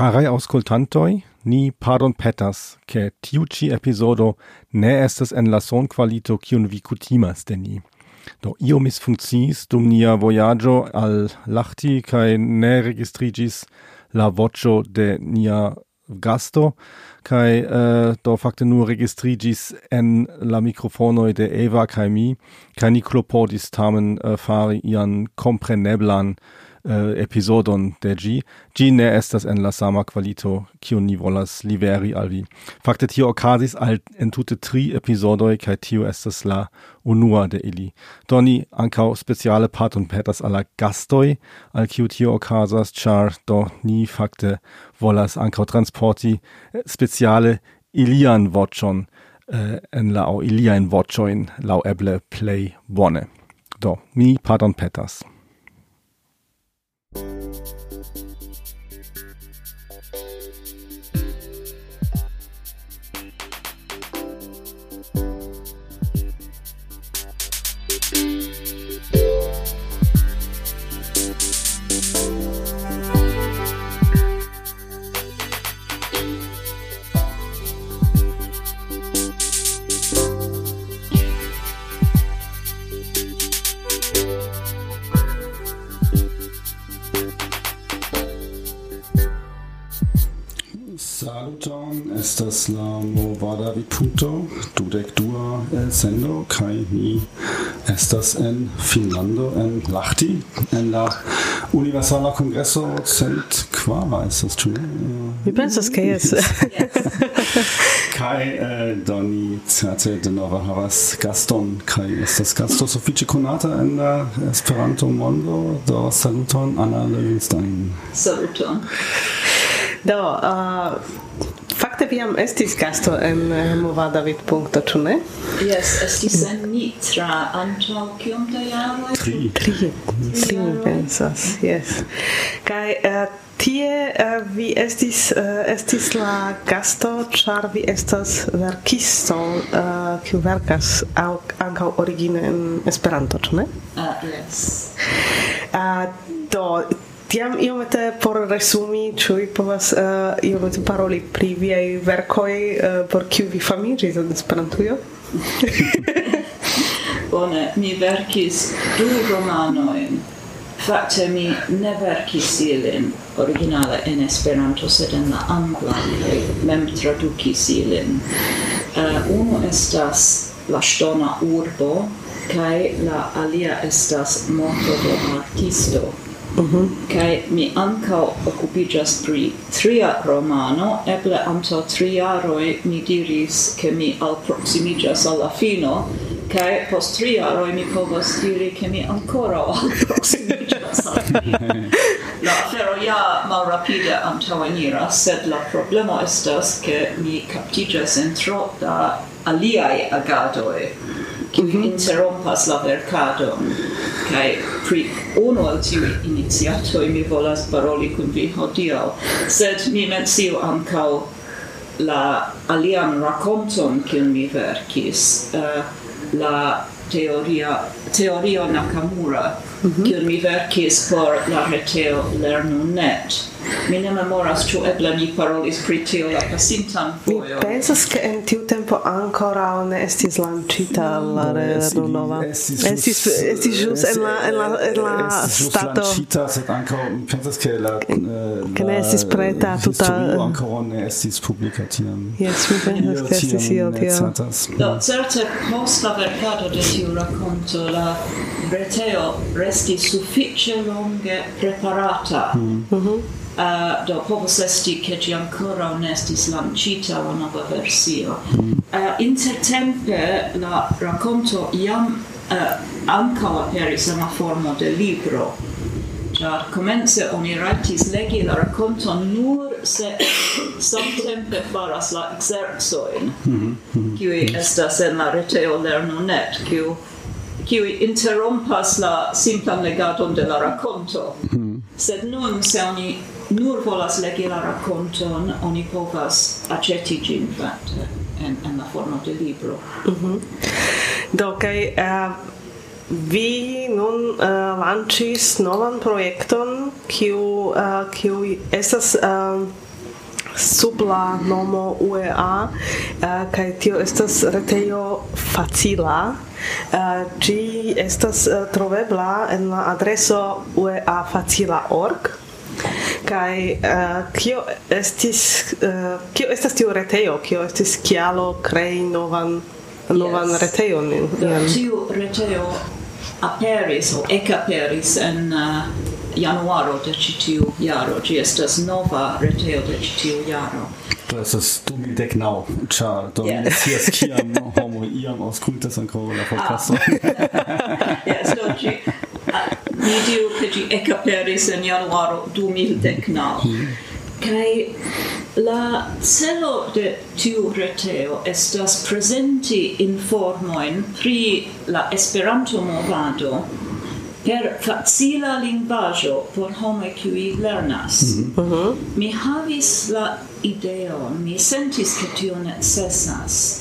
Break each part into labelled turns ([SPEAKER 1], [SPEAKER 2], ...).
[SPEAKER 1] Carai auscultantoi, ni pardon petas, che tiuci episodo ne estes en la son qualito cion vi cutimas de ni. Do io misfunkciis dum nia voyaggio al lachti cae ne registrigis la vocio de nia gasto kai uh, eh, do fakte nur registrigis en la microfonoi de Eva cae mi cae ni klopodis tamen uh, fari ian compreneblan uh, episodon de gi gi ne estas en la sama qualito kiu ni volas liveri al vi. Fakte tio okazis al entute tri episodoj kaj tio estas la unua de ili. Do ni ankaŭ speciale parton petas al la gastoj al kiu tio okazas ĉar do ni fakte volas ankaŭ transporti eh, speciale ilian voĉon uh, en la iliajn voĉojn laŭ eble plej bone. Do mi pardon petas.
[SPEAKER 2] Thank you. estas la movada vidpunkto dudek dua el sendo kaj ni estas en Finnlando en Lahti en la Universala Kongreso cent kvara estas ĉu?
[SPEAKER 3] Mi pensas ke jes.
[SPEAKER 2] Kai eh, do ni certe denove havas gaston kaj estas gasto sufiĉe konata en la Esperanto mondo do saluton Anna Levinstein.
[SPEAKER 4] Saluton.
[SPEAKER 3] Do, uh, iam estis gasto en eh, Movada Vid punkto, ĉu ne?
[SPEAKER 4] Yes, estis en Nitra antaŭ kiom da jaroj?
[SPEAKER 2] Tri.
[SPEAKER 3] Tri. Tri, mi pensas, yes. Kaj uh, tie uh, vi estis uh, estis la gasto ĉar vi estas verkisto kiu uh, verkas aŭ ankaŭ origine en Esperanto, ĉu ne?
[SPEAKER 4] Ah, yes.
[SPEAKER 3] do Tiam iomete por resumi, ĉu vi povas uh, iomete paroli pri viaj verkoj, uh, por kiu vi famiĝis en Esperantujo?
[SPEAKER 4] Bone, mi verkis du romanojn. Fakte mi ne verkis ilin originale en Esperanto, sed en la angla mem tradukis ilin. Eh, uh, unu estas La ŝtona urbo kaj la alia estas Morto de artisto.
[SPEAKER 3] Mm
[SPEAKER 4] kai Kaj mi ankaŭ okupiĝas pri tria romano, eble antaŭ tri jaroj mi diris ke mi alproksimiĝas al la fino, kai post tri jaroj mi povas diri ke mi ankoraŭ alproksimiĝas al La afero ja malrapide antaŭeniras, sed la problemo estas ke mi kaptiĝas en tro da aliaj agadoj. Mhm. interrompas la mercato kaj pri unu el tiuj iniciatoj mi volas paroli kun vi hodiaŭ. Sed mi menciu ankaŭ la alian rakonton kiun mi verkis uh, la teoria teorio Nakamura mm -hmm. kiun mi verkis por la reteo lernu.net Mi ne memoras ĉu eble mi parolis pri tio la pasintan fojon.
[SPEAKER 3] Mi pensas ke en tiu tempo ankoraŭ ne estis lanĉita la redo nova.
[SPEAKER 2] Estis
[SPEAKER 3] estis ĵus en la en la en la stato.
[SPEAKER 2] Lanĉita sed ankaŭ mi pensas ke la
[SPEAKER 3] ke eh, ne estis preta tuta
[SPEAKER 2] ankoraŭ ne estis publika tiam.
[SPEAKER 3] Jes, mi pensas ke estis io tio.
[SPEAKER 4] Do certe post la verkado de tiu rakonto la reteo restis sufiĉe longe preparata. Mm-hmm. Mhm uh, do povos esti che ci ancora non estis lancita la nova versio. Uh, intertempe la racconto iam uh, anca aperis en la formo de libro, char comence oni raitis legi la racconto nur se samtempe faras la exercojn, mhm, mhm. kiuj estas en la retejo lernu.net, kiu kiuj interrompas la simplan legadon de la rakonto. Mhm. Sed nun se oni nur volas legi la racconton, oni povas aceti gin, fakte, eh, en, en la formo de libro. Mm -hmm.
[SPEAKER 3] Do, kai, uh, eh, vi nun eh, uh, lanĉis novan projekton, kiu, uh, kiu estas... Uh, sub la nomo UEA uh, kaj tio estas retejo facila uh, estas uh, trovebla en la adreso ueafacila.org Kai eh, kio estis eh, kio estas tiu retejo, kio estis kialo krei novan novan
[SPEAKER 4] yes.
[SPEAKER 3] retejon.
[SPEAKER 4] Tiu reteo aperis o ekaperis en uh, januaro de ĉi tiu jaro. Ĝi estas nova reteo de ĉi tiu jaro.
[SPEAKER 2] Do estas du mil dek naŭ, ĉar do mi ne scias kiam homo iam aŭskultas ankoraŭ la ah. podcaston.
[SPEAKER 4] yes, do ĝi mi diu che gi ecaperis in januaro 2019. Kai la celo de tiu reteo estas presenti informoin pri la Esperanto movado per facila lingvajo por homoj kiuj lernas. Mm -hmm. Mi havis la ideon, mi sentis ke tio necesas,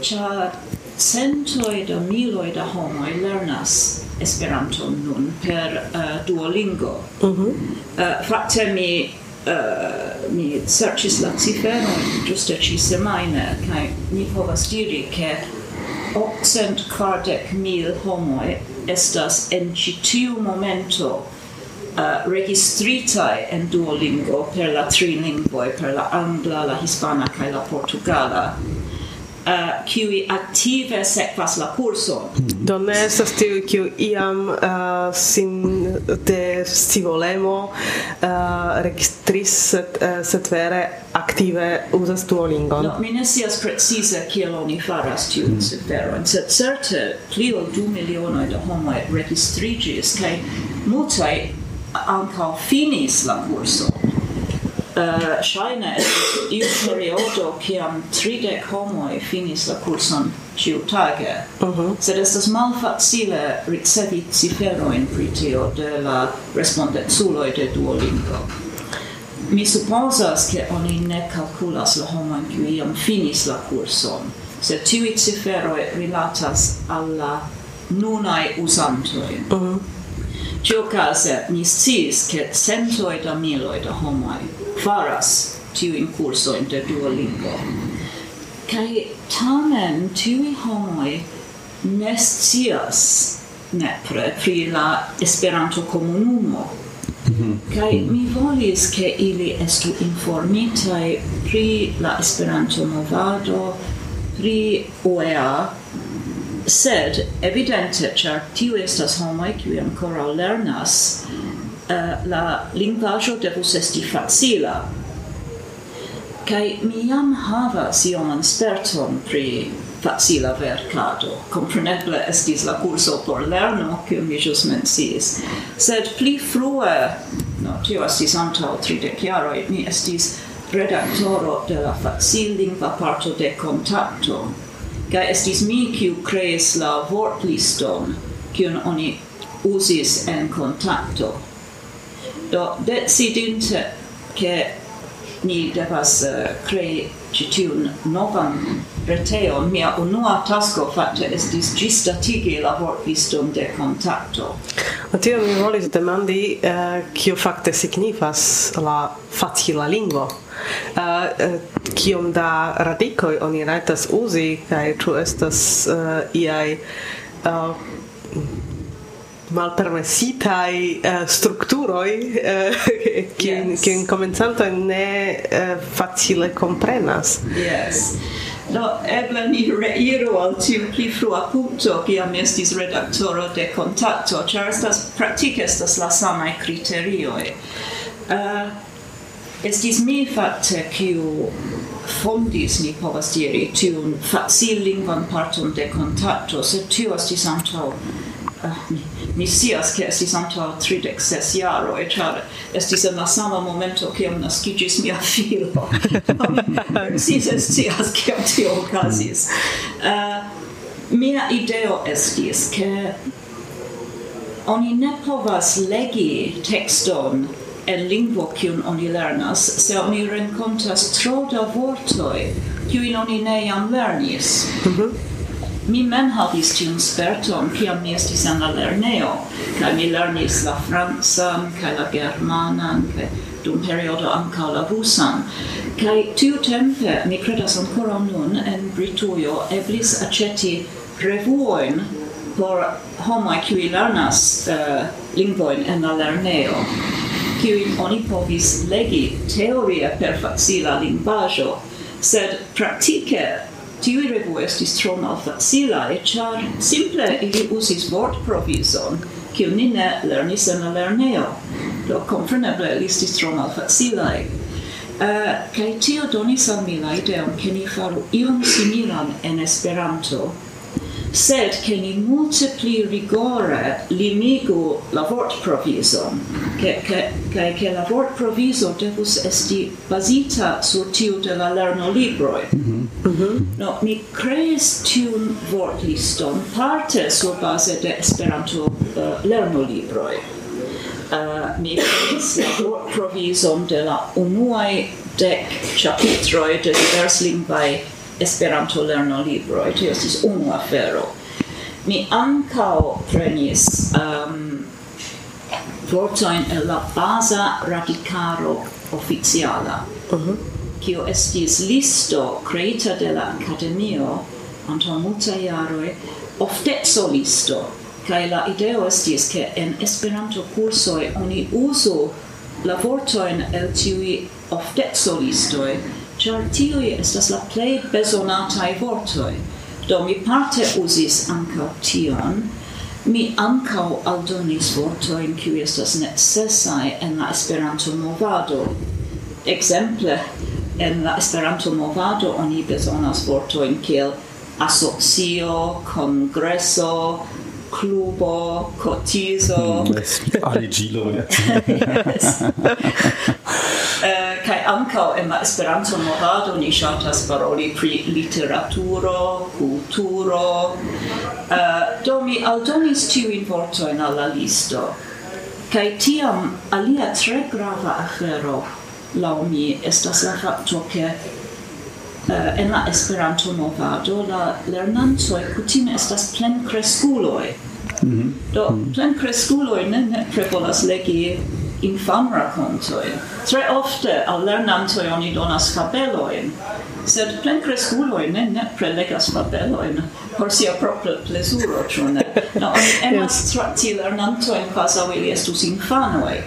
[SPEAKER 4] ĉar centoj da miloj da homoj lernas Esperanton nun per uh, Duolingo. Eh, mm -hmm. uh, fakte mi uh, mi serĉis la ciferon ĝuste ĉi semajne kaj mi povas diri ke okcent kvardek mil homoj estas en ĉi tiu momento uh, registritai en Duolingo per la tri lingvoj, per la angla, la hispana kaj la portugala. Eh, uh, kiui active sekvas la kurson. Mm-hmm.
[SPEAKER 3] Do ne estas tiu kiu iam uh, sin de scivolemo uh, registris, sed, uh, sed vere aktive uzas Duolingon.
[SPEAKER 4] No, mi ne scias precize kiel oni faras tiun mm. sed certe pli ol du milionoj da homoj registriĝis kaj multaj ankaŭ finis la kurson. Eh, uh, Shaine estis iu periodo kiam homo e finis la curson ciutage, uh mhm. -huh. sed estas malfacile ricevi ciferoin pritio de la respondenzuloi de Duolingo. Mi supposas che oni ne calculas la homoin qui iam finis la curson, sed tiui ciferoi rilatas alla nunai usantoin. Uh mhm. -huh. Cio case, ni sciis che centoi da miloi da homoi faras tiuin cursoin de Duolingo. Cai tamen tiui homoi ne scias nepre pri la Esperanto comunumo. Mm mi volis che ili estu informitai pri la Esperanto movado, pri OEA, sed evidente ĉar tiu estas homoj kiuj ankoraŭ lernas uh, la lingvaĵo devus esti facila kaj mi jam havas ioman sperton pri facila verkado. Compreneble estis la curso por lerno, kiu mi jus menciis. Sed pli frue, no, tio estis antau tridec jaroi, mi estis redaktoro de la facil lingua parto de Contacto, Kaj estis mi, kiu kreis la vortliston, kiun oni usis en kontakto. Do decidinte, ke ni devas uh, crei ĉi tiun novan reteon, mia unua tasko fakte estis ĝisdatigi la vortliston de kontakto.
[SPEAKER 3] O tio mi volis demandi, eh, kio eh, fakte signifas la facila lingvo? Uh, kiom da radikoj oni rajtas uzi kaj ĉu estas uh, iaj uh, malpermesitai uh, eh, structuroi uh, eh,
[SPEAKER 4] che
[SPEAKER 3] yes. che ne uh, facile comprenas
[SPEAKER 4] yes No, eble ni reiru al tiu pli frua punto, kiam estis redaktoro de kontakto, ĉar estas praktike estas la samaj kriterioj. Uh, estis mi fakte kiu fondis, ni povas diri, tiun facil lingvan parton de kontakto, sed tio estis antaŭ mi sias che estis antaŭ tridek ses jaroj ĉar estis en la sama momento kiam naskiĝis mia filo si scias kiam tio okazis. Uh, mia ideo estis ke oni ne povas legi tekston en lingvo kiun oni lernas se oni renkontas tro da vortoj kiujn oni ne jam lernis. Mm -hmm. Mi mem havis tiun sperton kiam mi estis en la lerneo, kaj mi lernis la francan kaj la germanan kaj dum periodo ankaŭ la rusan. Kaj tiutempe, mi kredas ankoraŭ nun en Britujo eblis aĉeti revuojn por homoj kiuj lernas uh, lingvojn en la lerneo kiuj oni povis legi teorie per facila lingvaĵo, sed praktike tiui revu estis tro malfacilae, char simple ili usis vort provison, kiu ni ne lernis en la lerneo. Do, compreneble, ili estis tro malfacilae. Uh, kai tio donis al mi la ideon, ke ni faru ion similan en Esperanto, sed che ni multe pli rigore limigu la vort proviso, che, che, che, che la vort proviso devus esti basita sur tiu de la lerno libroi. Mm -hmm. Mm -hmm. No, ni crees tiun vort liston parte sur base de Esperanto eh, uh, lerno libroi. Uh, eh, mi crees la vort provisom de la unuae dec chapitroi de diverslingvae Esperanto lerno libro, tio estis unu afero. Mi ancao prenis um, vortojn el la baza radikaro oficiala, uh -huh. kio estis listo creita de la akademio anto multa jaroj, oftezo listo kaj la ideo estis ke en Esperanto cursoi oni uso la vortojn el tiui oftezo listoi char tiui estas la plei besonatai vortoi. Do mi parte usis ancau tion, mi ancau aldonis vortoin kiu estas necessai en la Esperanto movado. Exemple, en la Esperanto movado oni besonas vortoin kiel asocio, congresso, klubo,
[SPEAKER 2] cortiso. Aligilo.
[SPEAKER 4] Mm, yes. Äh, kai ancau en la Esperanto movado ni ŝatas paroli pri literaturo, kulturo. Äh, do mi aldonis tiujn vortojn al la listo. Kaj tiam alia tre grava afero laŭ mi estas la fakto ke Eh, en la Esperanto movado la lernantoj kutime estas plenkreskuloj. Mm -hmm. Do mhm. plenkreskuloj ne nepre volas legi infam rakontoj. Tre ofte al lernantoj oni donas fabelojn, sed cresculoi ne ne prelegas fabelojn por sia propra plezuro, ĉu ne? No, oni emas yes. trati lernantojn kvazaŭ ili estus infanoj.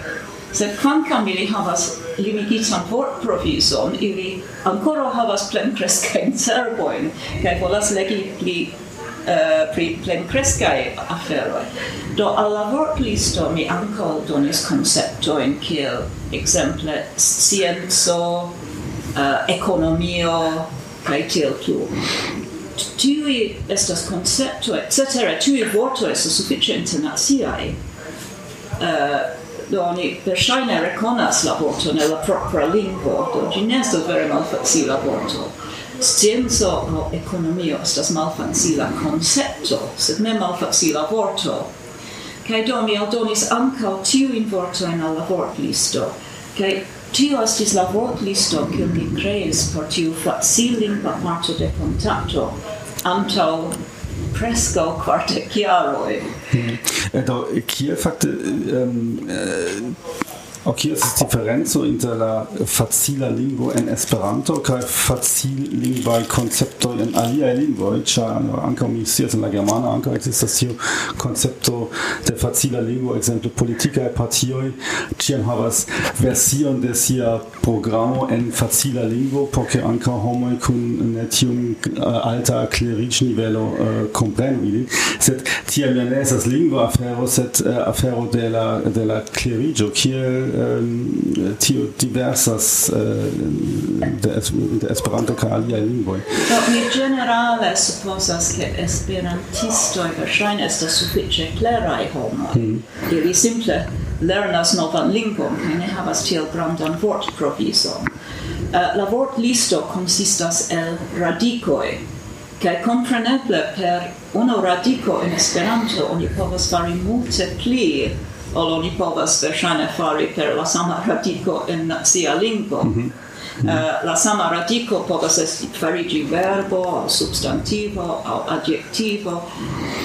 [SPEAKER 4] Sed kvankam ili havas limigitan por provison, ili ancora havas plen crescain cerboin, cae volas legi pli eh, Uh, pri plen crescae aferoi. Do al la vortlisto mi anco donis konceptojn kiel exemple scienzo, uh, eh, economio, cae tiel plu. Tui estas et cetera, tiuj vortoj estas sufiĉe internaciaj. Uh, do oni verŝajne rekonas la vorton el la propra lingvo, do ĝi ne estas vere malfacila vorto. Scienco aŭ ekonomio estas malfacila koncepto, sed ne malfacila vorto. kai do mi aldonis ankaŭ tiujn vortojn al la vortlisto, kai tio estis la vortlisto kiun mi kreis por tiu facilingva parto de kontakto antaŭ presco quarte chiaroi.
[SPEAKER 2] Mm. Do, kiel fakte um, Ok, estas diferenco inter la facila lingvo en Esperanto kaj facil lingvaj koncepto en aliaj lingvoj, ĉar ankaŭ mi scias en la germana ankaŭ ekzistas tiu koncepto de facila lingvo, ekzemple politikaj partioj. Ĉiam havas version de sia programo en facila lingvo por ke ankaŭ homoj kun ne tiom uh, eh, alta kleriĝnivelo uh, eh, komprenu ilin, sed tiam ja ne estas lingvo afero, sed uh, afero de la de la kleriĝo kiel Äh, tio diversas äh, de, de Esperanto kaj aliaj lingvoj.
[SPEAKER 4] Do mi ĝenerale supozas ke esperantistoj verŝajne estas sufiĉe kleraj homoj. Mm. Ili simple lernas novan lingvon kaj ne havas tiel grandan vortprovizon. Uh, äh, la vortlisto konsistas el radikoj kaj kompreneble per unu radiko en Esperanto oni povas fari multe pli ol oni povas verŝajne fari per la sama radiko en nacia lingvo. Mm -hmm. Uh, la sama radiko povas esti farigi verbo, substantivo au adjektivo.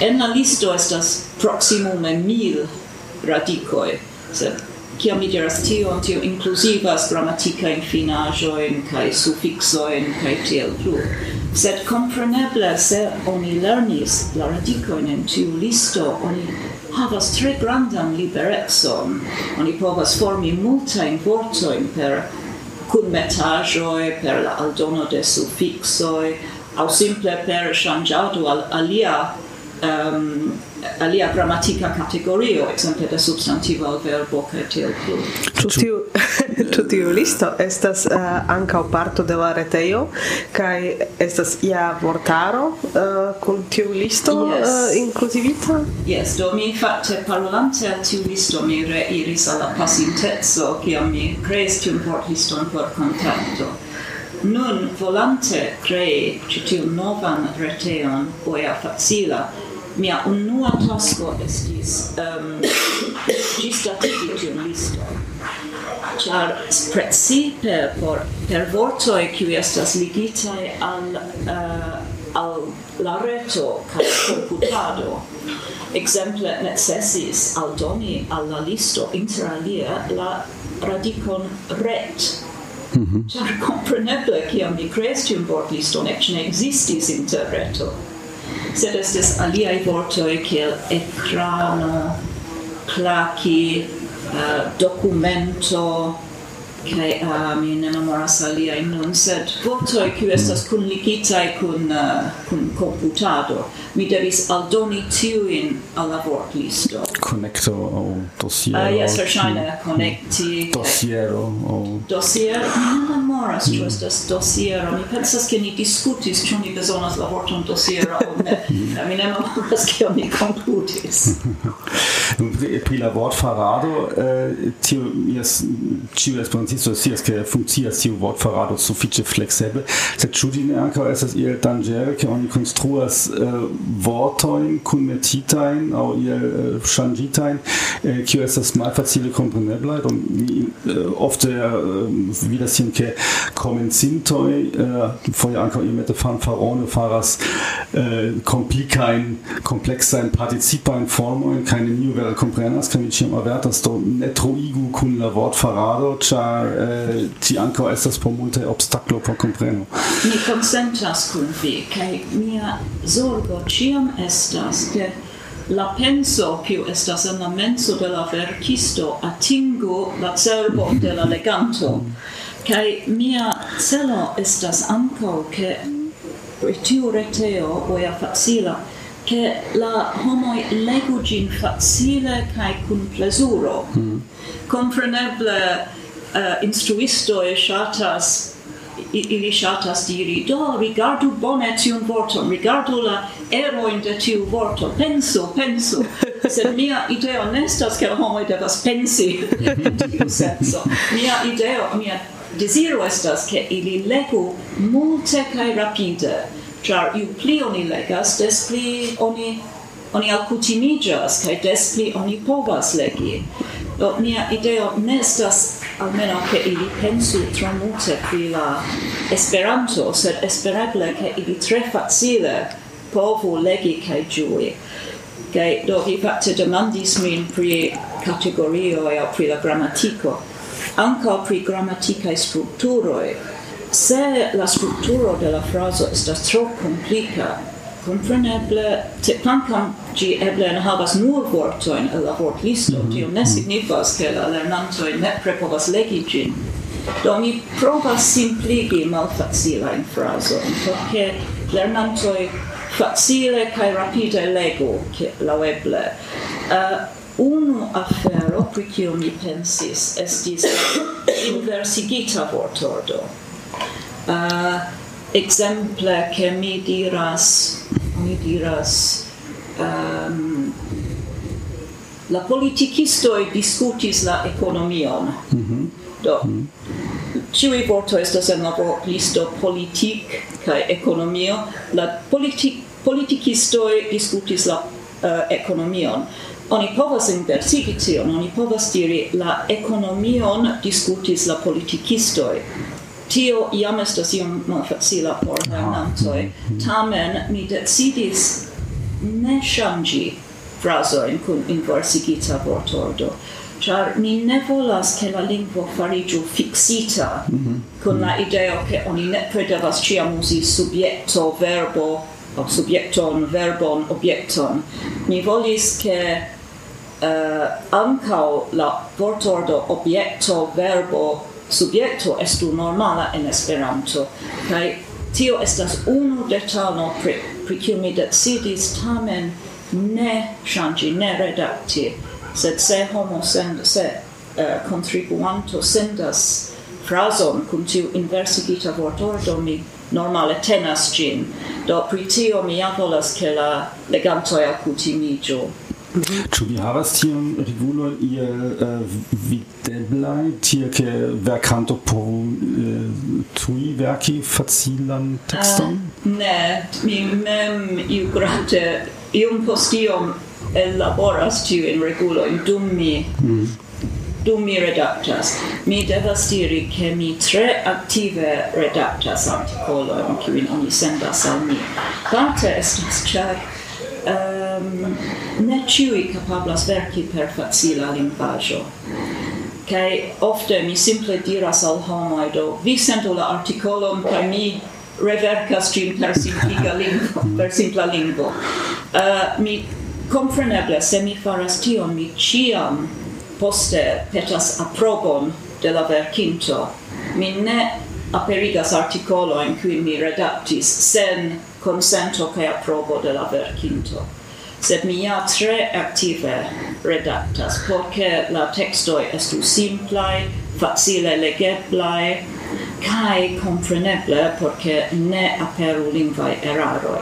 [SPEAKER 4] En la listo estas proximume mil radikoj, sed kiam mi diras tio, tio inclusivas grammatica in finaĵojn kaj suffixoin, kaj tiel plu. Sed compreneble, se oni lernis la radico in tiu listo, oni havas tre grandan liberecon. Oni povas formi multajn vortojn per kunmetaĵoj, per la aldono de sufiksoj, aŭ simple per ŝanĝado al alia um, alia grammatica categorio, exemple de substantivo al verbo ca tiel plu.
[SPEAKER 3] Tutiu tutiu listo estas eh, uh, anca parto de la retejo kai estas ia vortaro uh, kun tiu listo
[SPEAKER 4] yes.
[SPEAKER 3] Eh, uh, inclusivita
[SPEAKER 4] Yes, do mi facte parolante al tiu listo mi reiris alla la ciam kiam mi kreis tiun vortliston por kontakto. Nun volante crei citium novan reteon, oia facila, mia unua tasko estis um, ĝisdatigi tiun liston. Char precipe por per vortoi qui estas ligitai al uh, al la reto kaj komputado ekzemple necesis aldoni al la listo interalie la radicon ret Mm -hmm. Ĉar kompreneble kiam mi kreis tiun vortliston eĉ ne existis inter reto sed estes aliai vortoi kiel ekrano, claci, uh, eh, documento, kai a uh, mi ne memoras alia in nun sed vortoi kiu estas kun kunligitaj kun uh, kun computado mi devis aldoni tiujn al la vortlisto.
[SPEAKER 2] Konekto aŭ dosiero
[SPEAKER 4] uh, yes verŝajne konekti
[SPEAKER 2] dossiero aŭ
[SPEAKER 4] dosiero? Mi ne memoras ĉu estas dosiero. Mi pensas ke ni diskutis ĉu ni bezonas la vorton dosiero aŭ ne. Mi ne memoras kion ni konkludis
[SPEAKER 2] pri la vortfarado eh, tio jes ĉiu respondis scias ke funkcias tiu vortfarado sufiĉe fleksebel, sed ĉu ĝi ne ankaŭ estas iel danĝere, ke oni konstruas eh, vortojn kunmetitajn aŭ iel eh, ŝanĝitajn, eh, kiu estas malfacile kompreneblaj, do mi eh, ofte eh, vidas tion ke komencintoj eh, foje ankaŭ iomete fanfarone faras eh, komplikajn, kompleksajn participajn formojn, kaj neniu vere komprenas, kaj mi ĉiam avertas do ne troigu kun la vortfarado, ĉar eh, ci ankaŭ estas por multaj obstaklo por kompreno.
[SPEAKER 4] Mi consentas kun vi kaj mia zorgo ĉiam estas ke la penso kiu estas en la menso de la verkisto atingu la cerbon de la leganto. Kaj mia celo estas ankaŭ ke tiu reteo voja facila che la homoi legu gin facile kai cun plesuro. Mm. Compreneble Eh, uh, instruistoi shatas ili shatas diri, do, rigardu bone tiun vorton, rigardu la eroin de tiu vorto, pensu, pensu. Sed mia ideo nestas, che homoi devas pensi in tiu senso. Mia ideo, mia desiro estas, che ili legu multe cae rapide, char iu pli oni legas, des pli oni oni alcutimigas, cae des pli oni povas legi. Do, mia ideo nestas almeno che ili pensu tro multe pri la Esperanto, sed espereble che ili tre facile povu legi kaj giui. Kaj do vi fakte demandis min pri categorioi aŭ pri la grammatico, anca pri grammaticae strukturoj. Se la structuro de la frazo estas tro complica, Compreneble, te quancam gi eble ne havas nur vortoin el la vortlisto, mm -hmm. tio ne mhm. signifas che la lernantoi nepre povas legi gin. Do mi provas simpligi malfacilain frasoin, perché lernantoi facile kai rapide legu, che laueble. Uh, eh, unu afero, pri cio mi pensis, estis inversigita vortordo. Uh, exemple che mi diras mi diras um, la politikisto discutis la economion mm -hmm. do mm -hmm. Ciui vorto estas en la listo politik kaj ekonomio. La politik politikistoj discutis la eh, uh, ekonomion. Oni povas inversigi tion, oni povas diri la ekonomion discutis la politikistoj tio iam estas iom malfacila por lernantoj. Mhm. Tamen mi decidis ne ŝanĝi frazojn kun inversigita vortordo, char mi ne volas ke la lingvo fariĝu fixita mm -hmm. kun la mhm. ideo ke oni nepre devas ĉiam uzi subjekto, verbo, o subjekton, verbon, objekton. Mi volis ke uh, ankaŭ la vortordo objekto, verbo, subjekto estu normala en Esperanto. Kaj tio estas unu detalo pri, pri kiu mi decidis tamen ne ŝanĝi, ne redakti, sed se homo send, se eh, uh, contribuanto sendas frason cum tiu inversigita vortordo mi normale tenas gin. Do pri tio mi ja volas che la legantoi acutimiĝu.
[SPEAKER 2] Ĉu vi havas tiun regulon iel uh, eh, videblaj, tie ke verkanto povu uh, eh, tuj verki facilan tekston?
[SPEAKER 4] Uh, ne, mi mem iugrate iom post iom ellaboras tiujn regulojn dum mi mm. dum mi redaktas. Mi devas diri ke mi tre aktive redaktas artikolojn kiujn oni sendas al mi. Parte estas ĉar um, ne ciui capablas verci per facila linguaggio. Cae ofte mi simple diras al homoi do, vi sento la articolum cae mi revercas cim per simpliga lingvo, per simpla lingvo. Uh, mi compreneble, se mi faras tion, mi ciam poste petas aprobon de la vercinto. Mi ne aperigas articolo in cui mi redactis sen consento che approbo de la verkinto sed mi ja tre aktive redaktas, porque la textoi estu simplai, facile legeblai, kai compreneble porque ne aperu lingvai eraroi.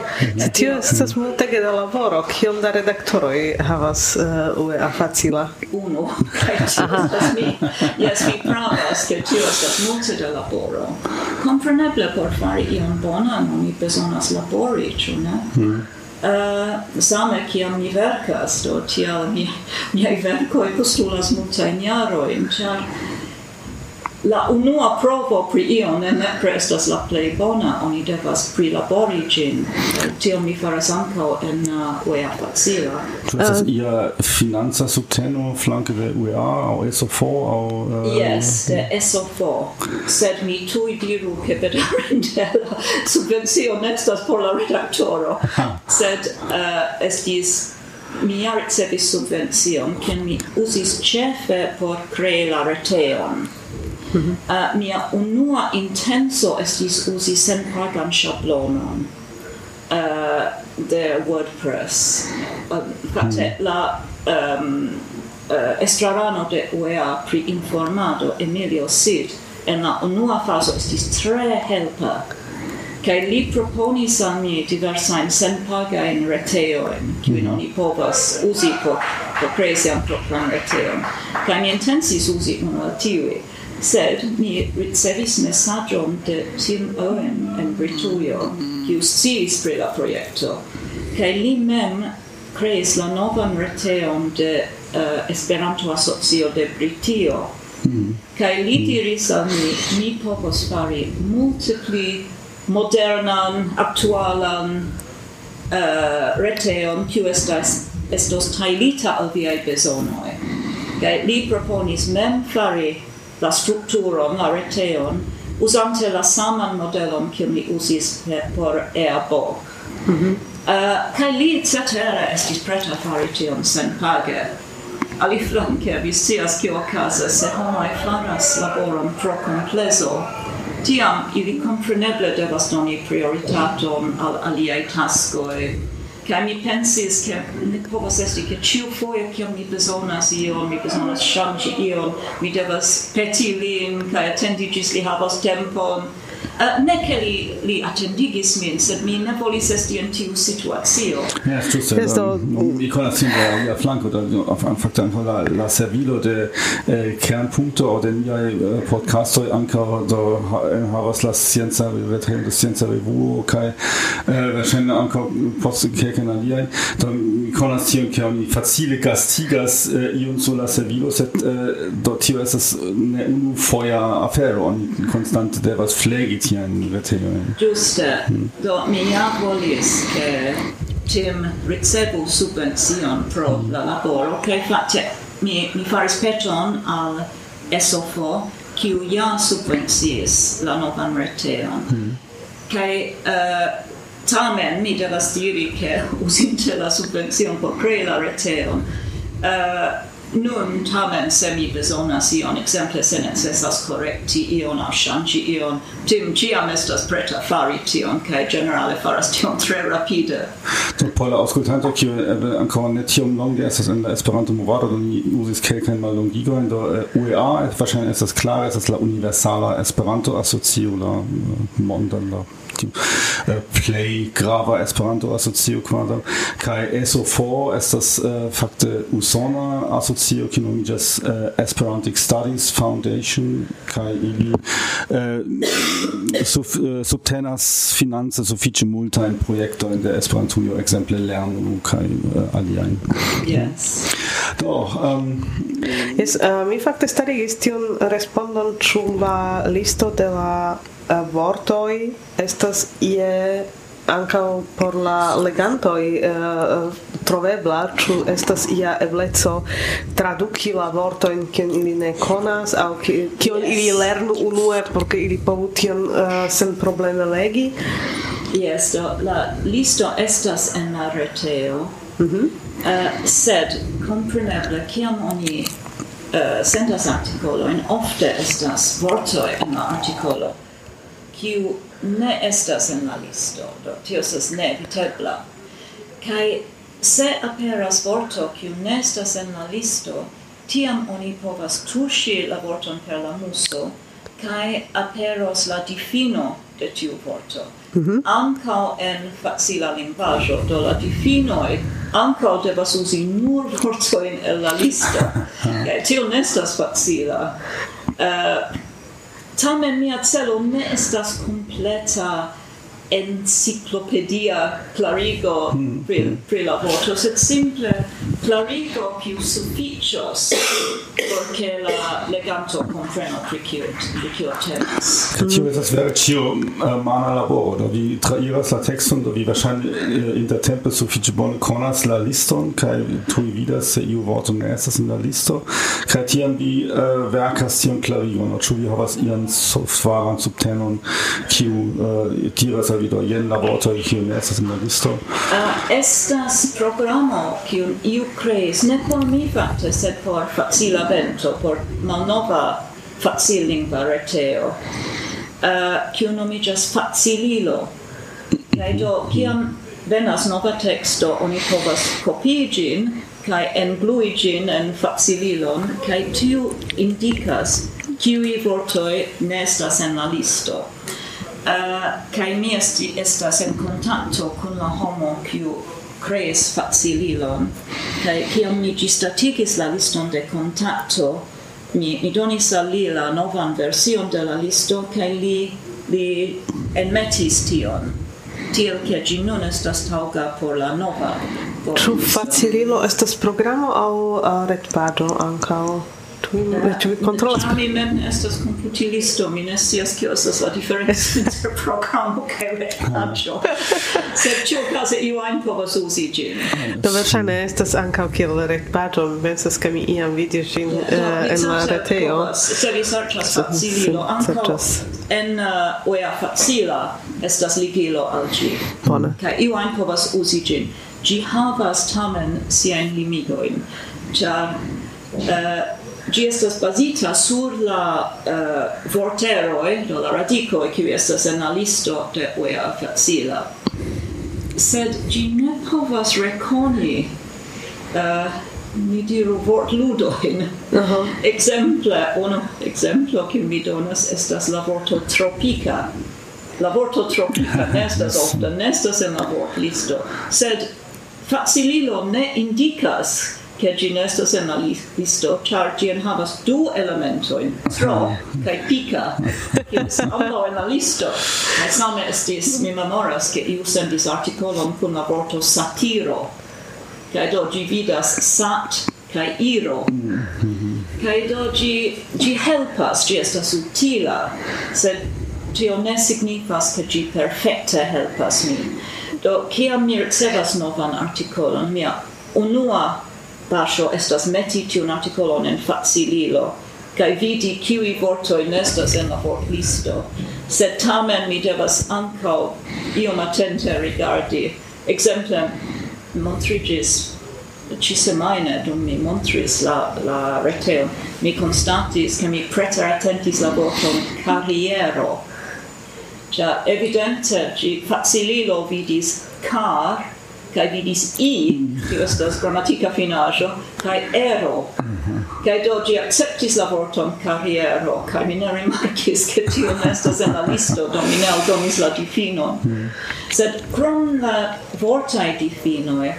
[SPEAKER 3] Tio estas multege da laboro, kiom da redaktoroi havas uh, ue afacila?
[SPEAKER 4] Uno, kai tio estas mi. Yes, mi pravas, ke tio estas multe da laboro. Compreneble por fari ion bonan, mi bezonas labori, ĉu ne? Mm. Uh, same kiam mi verkas, do tial mi, miai verkoi postulas multajn jarojn, ĉar la unua provo pri io ne nepre estas la plej bona, oni devas prilabori ĝin. Tio mi faras ankaŭ en uh, UEA facila.
[SPEAKER 2] Ĉu estas uh, ia financa subteno flanke de UEA aŭ SO4 aŭ
[SPEAKER 4] uh, Yes, de SO4. Sed mi tuj diru ke bedaŭrinde la subvencio ne estas por la redaktoro, sed uh, estis mi ja ricevis subvencion, kien mi usis ĉefe por krei la reteon. -hmm. uh, mia unua intenso estis usi senpagan ŝablonon uh, eh, de WordPress. Eh, uh, fakte mm. la um, uh, estrarano de UEA pri informado Emilio Sid en la unua faso estis tre helpa Kai li proponis al mi diversajn senpagajn retejojn kiujn non mhm. i povas usi por, por krei sian propran reteo. Kai mi intensis usi uno al tiui sed mi ricevis messagion de Tim Owen en Britujo, kiu sciis pri la projekto, kaj li mem creis la novan reteon de uh, Esperanto-asocio de Britio, Mm. Kai li mm. diris al mi, mi povos fari multe pli modernan, aktualan uh, reteon, kiu estas, estos tailita al viai besonoi. Kai li proponis mem fari la strukturon, la reteon, usante la saman modelon kiu mi usis por Airbook. Mm -hmm. uh, eh, kai li cetera estis preta fari tion senpage. Ali flanke vi scias kio okazas se homai faras laboron pro komplezo, tiam ili compreneble devas doni prioritaton al aliaj taskoj, kai mi pensis, ke ne povas esti, ke ciu foje, ke mi bezonas ion, mi bezonas shangi ion, mi devas peti lin, kaj atendi gis li havas tempon, Uh, ne che li, li attendigis min, sed mi ne volis esti in tiu situazio.
[SPEAKER 2] Ja, ĝuste. Esto... Um, ähm, um, mi conas sin äh, la, la flanco, da, auf einen Faktor einfach la, la servilo de äh, eh, Kernpunkte o de niaj eh, äh, podcastoi ankaŭ do havas la scienza, retreno de scienza revuo kai eh, verŝajne ankaŭ post kelkajn aliai, do mi conas tion ke oni facile gastigas eh, iun sur la servilo sed eh, do tio estas ne unu foia afero oni konstante devas flegi sian reteojn.
[SPEAKER 4] Giuste. Mm. Do mi ja volis, ke tim ricevu subvencion pro hmm. la laboro, kaj face mi, mi faris peton al SOFO, kiu ja subvencies la novan reteon. Mm. Kaj uh, eh, tamen mi devas diri, ke usinte la subvencion por krei la reteon, uh, nun tamen se mi bezonas ion, exemple se necessas correcti ion au shanci ion, tim ciam estas preta fari tion, cae generale faras tion tre rapide.
[SPEAKER 2] Do, por la auscultanto, cio ebe ancora ne tiom longe estas en la Esperanto movado, do ni usis kelkain mal longigoin, do uh, UEA, wahrscheinlich estas klar, estas la universala Esperanto asocio, la uh, mondan, la Äh, play grava Esperanto asocio kvazaŭ kai SO4 estas uh, fakte usona asocio kiu nomiĝas uh, Esperantic Studies Foundation kai ili uh, sub, uh, subtenas finance sufiĉe projekto in der Esperantujo ekzemple lernu kai uh, aliajn.
[SPEAKER 4] Yes.
[SPEAKER 2] Do, um,
[SPEAKER 3] yes, uh, mi fakte starigis tion respondon ĉu la listo de la Eh, uh, vortoi estas ie ankaŭ por la legantoj uh, trovebla, ĉu estas ia ebleco traduki la vortojn kiun ili ne konas aŭ kion yes. ili lernu unue por ke ili povu tion uh, senprobleme legi.
[SPEAKER 4] Yes, do, la listo estas en la reteo, mm -hmm. uh, sed compreneble, kiam oni uh, sendas artikolojn, ofte estas vortoi en la artikolo kiu ne estas en la listo, do tio estas ne evitebla. Kai se aperas vorto kiu ne estas en la listo, tiam oni povas tuŝi la vorton per la muso, kai aperos la difino de tiu vorto. Mm -hmm. Ancao en facila linguaggio, do la difinoi ancao devas usi nur vortoin el la listo. Tio nestas facila. Uh, Tame Miazello, mir ist das kompletter enciclopedia clarigo mm. pri, hmm. pri la voto, sed simple clarigo più sufficios porque la leganto compreno pri kio pri kio temas.
[SPEAKER 2] Tio estas vere ĉio eh, mana laboro, do vi trairas la tekston, do vi verŝajne eh, intertempe sufiĉe bone konas la liston kaj tuj vidas se iu vorto ne estas en la listo kaj tiam vi uh, verkas tion klarigon, ĉu vi havas ian softvaran subtenon kiu uh, tiras al vi do jen la vortoj kiun estas en la listo?
[SPEAKER 4] Uh, estas programo kiu iu kreis ne por mi fakte, sed por facila vento, por malnova facillingva reteo, ah, uh, kiu nomiĝas facililo. Kaj do, kiam venas nova teksto, oni povas kopii ĝin kaj englui ĝin en facililon, kaj tiu indikas kiui vortoj ne estas en la listo. Eh, uh, kai mi esti estas en kontakto kun la homo kiu kreis facililon. Kai kiam mi ĝisstatigis la liston de kontakto mi, mi donis al li la novan version de la listo kai li li enmetis tion. Tiel ke ĝi nun estas taŭga por la nova
[SPEAKER 3] Ĉu facililo estas programo aŭ eh, uh, retpaĝo ankaŭ? ĉu vi kontrolas?
[SPEAKER 4] Mi mem estas komputilisto, mi ne scias kio estas la diferenco inter programo kaj retpaĝo. Sed ĉiuokaze iu ajn povas uzi ĝin.
[SPEAKER 3] Do verŝajne estas ankaŭ kiel retpaĝo, mi pensas ke mi iam vidis ĝin eh, en la retejo.
[SPEAKER 4] Se vi serĉas facililo, ankaŭ en eh, oea facila estas ligilo al ĝi.
[SPEAKER 3] Bone.
[SPEAKER 4] Kaj iu ajn povas uzi ĝin Ĝi havas tamen sian limigoin, ĉar... uh, Gi estas bazita sur la eh, uh, vorteroi, do la radicoi, kiu estas en la listo de uea facila. Sed gi ne povas reconi, uh, eh, ni diru vort ludoin. Uh -huh. Exemple, unu exemplo kiu mi donas estas la vorto tropica. La vorto tropica nestas ofte, nestas en la vortlisto, sed facililo ne indicas che ci nestas en la listo, char ci en havas du elementoin, tro, kai pica, che ambo en la listo. Ma same estis, mi memoras, che iu sendis articolum cum la vorto satiro, che do gi vidas sat kai iro. kai do gi, gi helpas, gi estas utila, sed tio ne signifas che gi perfecte helpas mi Do, ciam mi ricevas novan articolon, mia unua pascio estas meti tiun articolon en facililo, cae vidi ciui vortoi nestas en la vortlisto, sed tamen mi devas ancao iom attente rigardi. Exemple, montrigis ci semaine dum mi montris la, la reteo, mi constatis che mi preter attentis la vorton carriero. Cia, evidente, ci facililo vidis car kai vidis i tio estas gramatika finajo kai ero. Kai do ĝi akceptis la vorton kariero kai mi ne rimarkis ke tio ne estas en la listo do mi ne aldonis la difino sed krom la vortai difinoj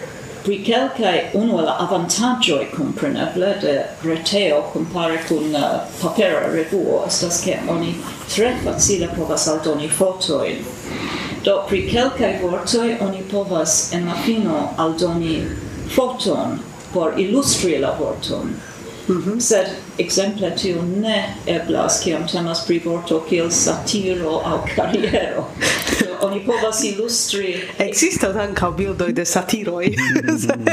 [SPEAKER 4] pri kelkaj unu la avantaĝoj kompreneble de reteo kompare kun uh, papera revuo estas ke oni tre facile povas aldoni fotojn. Do pri kelkaj vortoj oni povas en la fino aldoni foton por ilustri la vorton. Mm -hmm. Sed ekzemple tio ne eblas kiam temas pri vorto kiel satiro aŭ kariero. oni povas ilustri...
[SPEAKER 3] Existas ankaŭ bildoj de satiroj. Mm.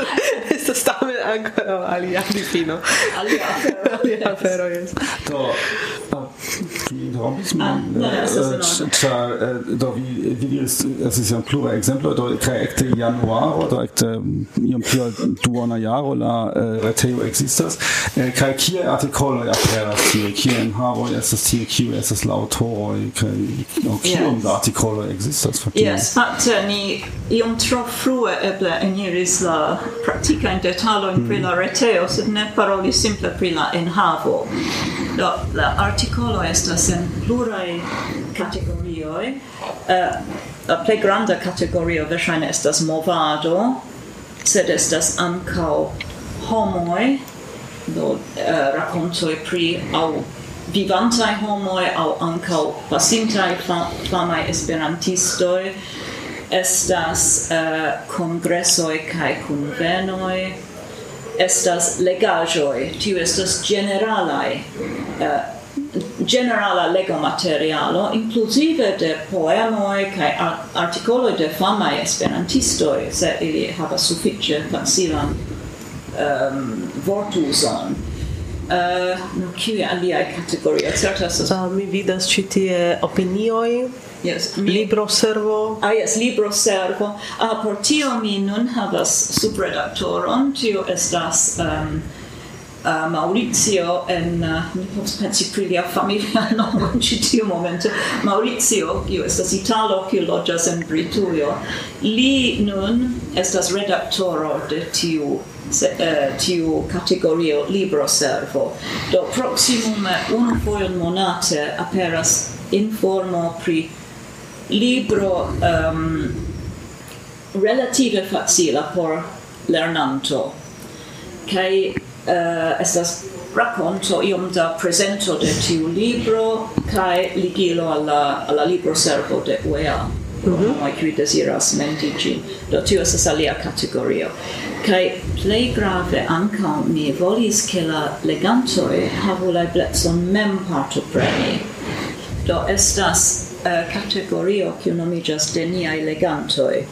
[SPEAKER 3] Estas ancora alia di
[SPEAKER 4] fino. Alia.
[SPEAKER 3] alia afero, yes.
[SPEAKER 2] Do, die Raumsmann, do vi vi ist, es eh, ist ja ein plurer Exemplar, da trägte Januar, da ekte iam mm, pia duona jaro la eh, reteo existas, eh, kai kie artikoloj aperas tie, kie en haroj estas tie, kiu estas la aŭtoroj, kaj kiom da artikoloj existas fakte.
[SPEAKER 4] Yes, fakte ni iom tro frue eble eniris la praktikajn detalojn parolojn hmm. pri la reteo, sed ne paroli simple pri la enhavo. Do, la artikolo estas en pluraj kategorioj. Uh, la plej granda kategorio verŝajne estas movado, sed estas ankaŭ homoj, do uh, rakontoj pri au vivantai homoi au aŭ pasintai pasintaj famai esperantistoi, estas eh, uh, congressoi kaj convenoi, estas legajoi, tiu estas generalai, uh, eh, generala lego materialo, inclusive de poemoi cae articoloi de famai esperantistoi, se ili havas suffice facilan ehm, um, vortuson. Uh, kiuj aliaj kategorioj
[SPEAKER 3] uh, Mi vidas ci tie opinioi
[SPEAKER 4] Yes, mi...
[SPEAKER 3] libro servo.
[SPEAKER 4] Ah, yes, libro servo. Ah, por tio mi nun havas subredaktoron, tio estas um, uh, Maurizio en uh, mi povas pensi pri lia familia nomo en ĉi tiu momento Maurizio kiu estas italo kiu loĝas en Britujo li nun estas redaktoro de tiu se, uh, tiu categorio libro servo. Do proximum unu foion monate aperas informo pri libro um, relative facila por lernanto. Kai uh, eh, estas racconto iom da presento de tiu libro kai ligilo alla alla libro servo de UEA. Mm -hmm. Noi qui desiras mendigi. Do tio estas alia categorio. Kai plei grave anca mi volis che la legantoi havu la bletson mem partopreni. Do estas eh, uh, categorio kiu nomigas de niai legantoi.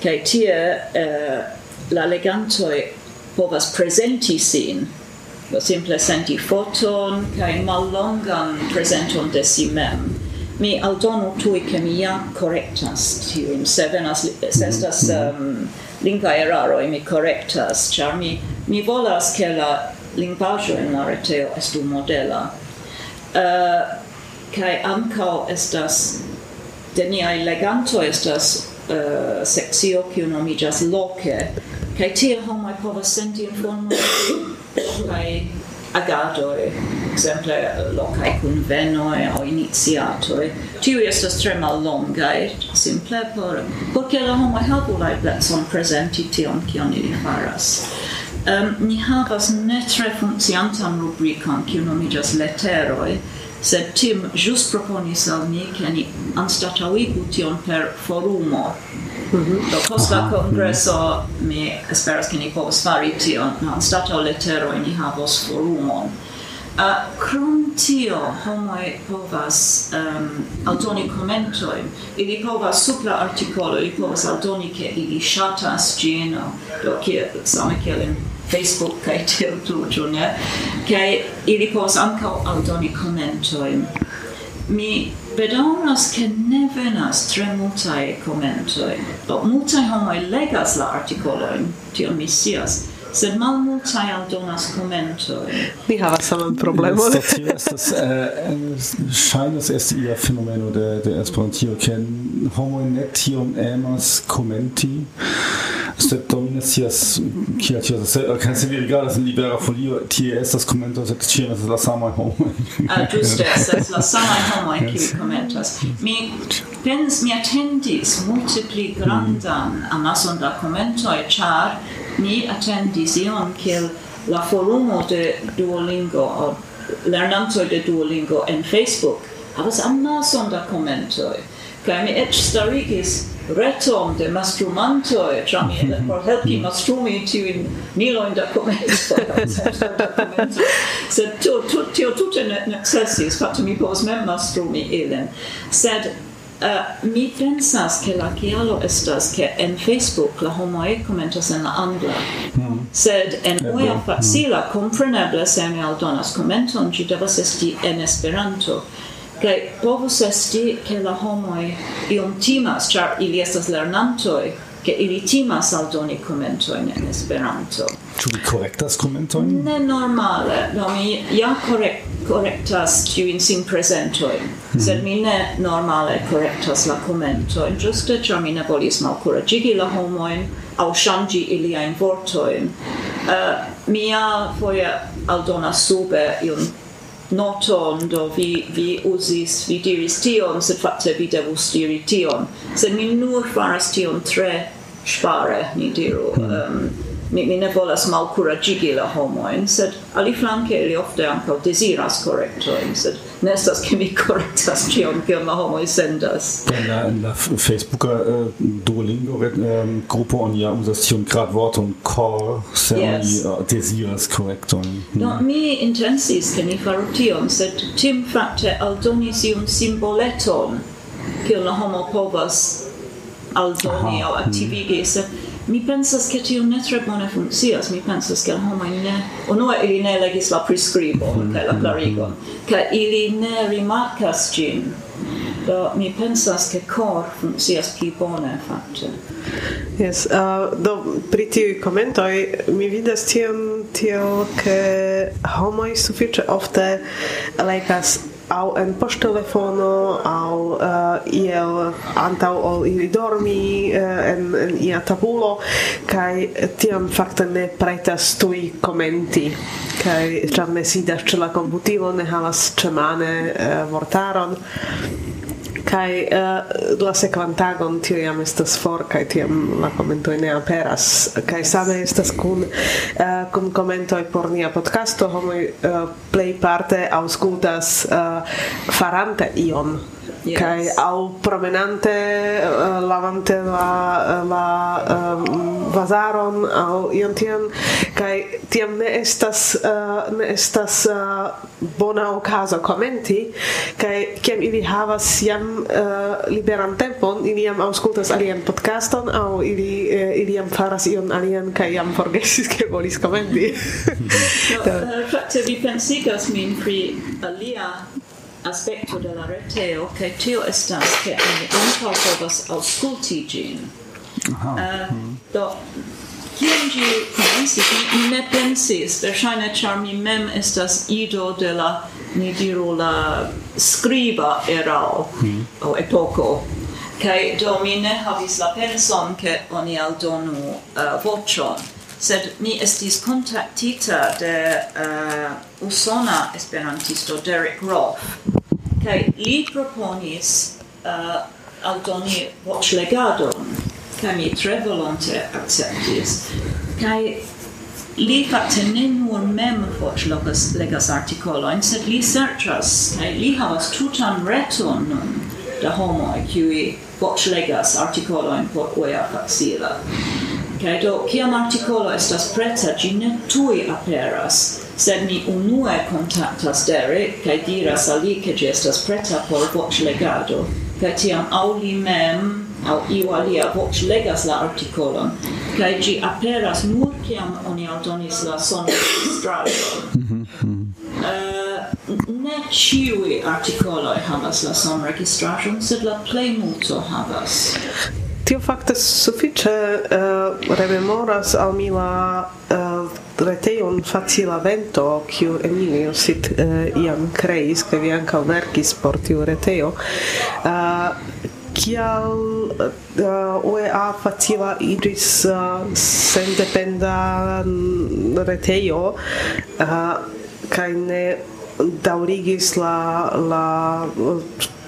[SPEAKER 4] Kai tie uh, la legantoi povas presenti sin, do simple senti foton kai mallongan presenton de si mem. Mi aldonu tui che mi ja correctas tiun, se venas, se estas um, lingva eraroi mi correctas, char mi, mi volas che la lingvaggio in la reteo estu modela. Uh, kai amco estas de niai leganto estas eh, uh, sexio kiu nomigas loke, kai tie homoi povas senti informoi kai agadoi exemple locae convenoe o iniziatoi, tiui estas tre mal longae, simple por, porque la homo helpu la eblecon presenti tion kion ili faras. Um, ni havas ne tre funkciantan rubrikan, kiu nomigas letteroi, sed Tim jus proponis al ni che ni anstataŭigu tion per forumo. Mm -hmm. Do post la mhm. kongreso mi esperas ke ni povos fari tion, anstataŭ leteroj ni havos forumon Uh, Krom tio, homoi povas um, aldoni commentoim, ili povas supra articolo, ili povas aldoni che ili shatas gino, do kie, same kiel in Facebook, kai tiel plujo, ne? Kai ili povas ancao aldoni commentoim. Mi bedonas che ne venas tre multae commentoi, do multae homoi legas la articoloin, tio mi sias, sed malmultaj aldonas commentoi.
[SPEAKER 3] Mi havas saman problemon.
[SPEAKER 2] Tio estas eh, ŝajnas esti ia fenomeno de de Esperantio, ke homoj ne tiom emas commenti, sed domine scias kia tio sed, kan se vi rigardas in Libera Folio, tie estas commento, sed ĉiam estas la samaj homoj.
[SPEAKER 4] Ah, ĝuste, estas la samaj homoj kiuj komentas. Mi pens, mi atendis multe pli grandan amason da commentoi, char, ni attendis ion kiel la forumo de Duolingo o lernantoi de Duolingo en Facebook. Havas amason da commentoi kai mi eĉ starigis retom de mastrumantoj ĉar mi mm -hmm. por helpi mastrumi tiujn milojn se komentoj. Sed tu tute ne necessis fatto mi pos mem mastrumi ilin. Sed Uh, mi pensas che la chialo estas che en Facebook la homoe commentas en la angla. Mm. Sed en yeah, moja hmm. facila mm. compreneble se mi aldonas commenton, ci devas esti en Esperanto. kai povus esti che la homoe iom timas, char ili estas lernantoi, che ili timas aldoni commento en Esperanto.
[SPEAKER 2] Ĉu vi korektas commentoin?
[SPEAKER 4] Ne normale, do mi ja korek korektas tiujn sin prezentojn, mm -hmm. sed mi ne normale korektas la commentoin, ĝuste ĉar mi ne volis malkuraĝigi la homojn aŭ ŝanĝi iliajn vortojn. Eh, uh, mia foje aldonas sube iun noton, do vi, vi usis, vi diris tion, sed fakte vi devus diri tion. Sed mi nur faras tion tre spare, ni diru. Mm. Um, mi, mi ne volas malcuragigi la homoin, sed aliflanke ili ofte ankaŭ desiras correctoin, sed Nestas chemikorrektaski on
[SPEAKER 2] kirma homoisendas. Na, na Facebooka eh, äh, Duolingo ähm, eh, grupo on ja usacion grad vorton cor semi yes. Äh, uh, desiras
[SPEAKER 4] correcton. Mm. Hm. No, mi intensis ke ni faru tim fakte Aldonisium iun simboleton kiel la homo povas aldoni hm. aŭ aktivigi, Mi pensas che tio ne tre bone funkcias, mi pensas che homo ne unua ili ne legis la prescribo mm. Mm-hmm. kaj la clarigo, kaj ili ne rimarcas gin. Do mi pensas che cor funkcias pli bone fakte.
[SPEAKER 3] Yes, uh, do pri tiuj commentoi, mi vidas tiom tio che homoj suffice ofte legas au en post telefono au uh, iel antaŭ ol ili dormi uh, en, en ia tabulo kaj tiam fakte ne pretas tuj komenti. Kaj ĉar ne sidas ĉe la komputilo ne havas ĉemane uh, vortaron kai uh, la sekvantagon tio jam estas for kai tiam la komentoj ne aperas. Kai same estas kun uh, kun komentoj por nia podcasto homoj eh, uh, plej parte aŭskultas uh, farante ion yes. kai au promenante uh, lavante la eh, la um, vazaron au iam kai tiam ne estas uh, ne estas uh, bona okazo komenti. Kai kiam ili havas jam uh, liberan tempon ili jam aŭskultas alian podcaston au ili uh, ili jam faras ion alian kai jam forgesis ke volis komenti.
[SPEAKER 4] No, uh, fakte vi pensigas min pri alia aspecto de la reteo che tio estas che oni ankaŭ povas aŭskulti ĝin. Uh, mm. do kiam ĝi komencis, mi ne pensis, verŝajne ĉar mi mem estas ido de la ni diru la skriba erao mm. o epoko kaj do mi ne havis la penson ke oni aldonu uh, voĉon sed mi estis kontaktita de uh, usona esperantisto Derek Roth. Kai li proponis uh, aldoni voĉlegadon kai mi tre volonte akceptis. Kai li fakte ne nur mem voĉlogas legas artikolojn sed li serĉas kai li havas tutan reton nun da homoj kiuj voĉlegas artikolojn por oja facila kai do kiam artikolo estas preta ĝi ne tuj aperas sed mi unue contactas Derek kaj diras al li ke ĝi estas preta por voĉlegado kaj tiam aŭ li mem aŭ iu alia voĉlegas la artikolon kaj ĝi aperas nur kiam oni aldonis la sonregistraĵon. uh, eh, ne ĉiuj artikoloj havas la sonregistraĵon, sed la plejmulto havas
[SPEAKER 3] tio fakte sufiĉe uh, rememoras al mi la uh, retejon facila vento kiu Emilio sit uh, iam kreis kaj vi ankaŭ verkis por tiu retejo. Uh, kial uh, UEA facila idris uh, sendependa retejo uh, kaj ne daurigis la la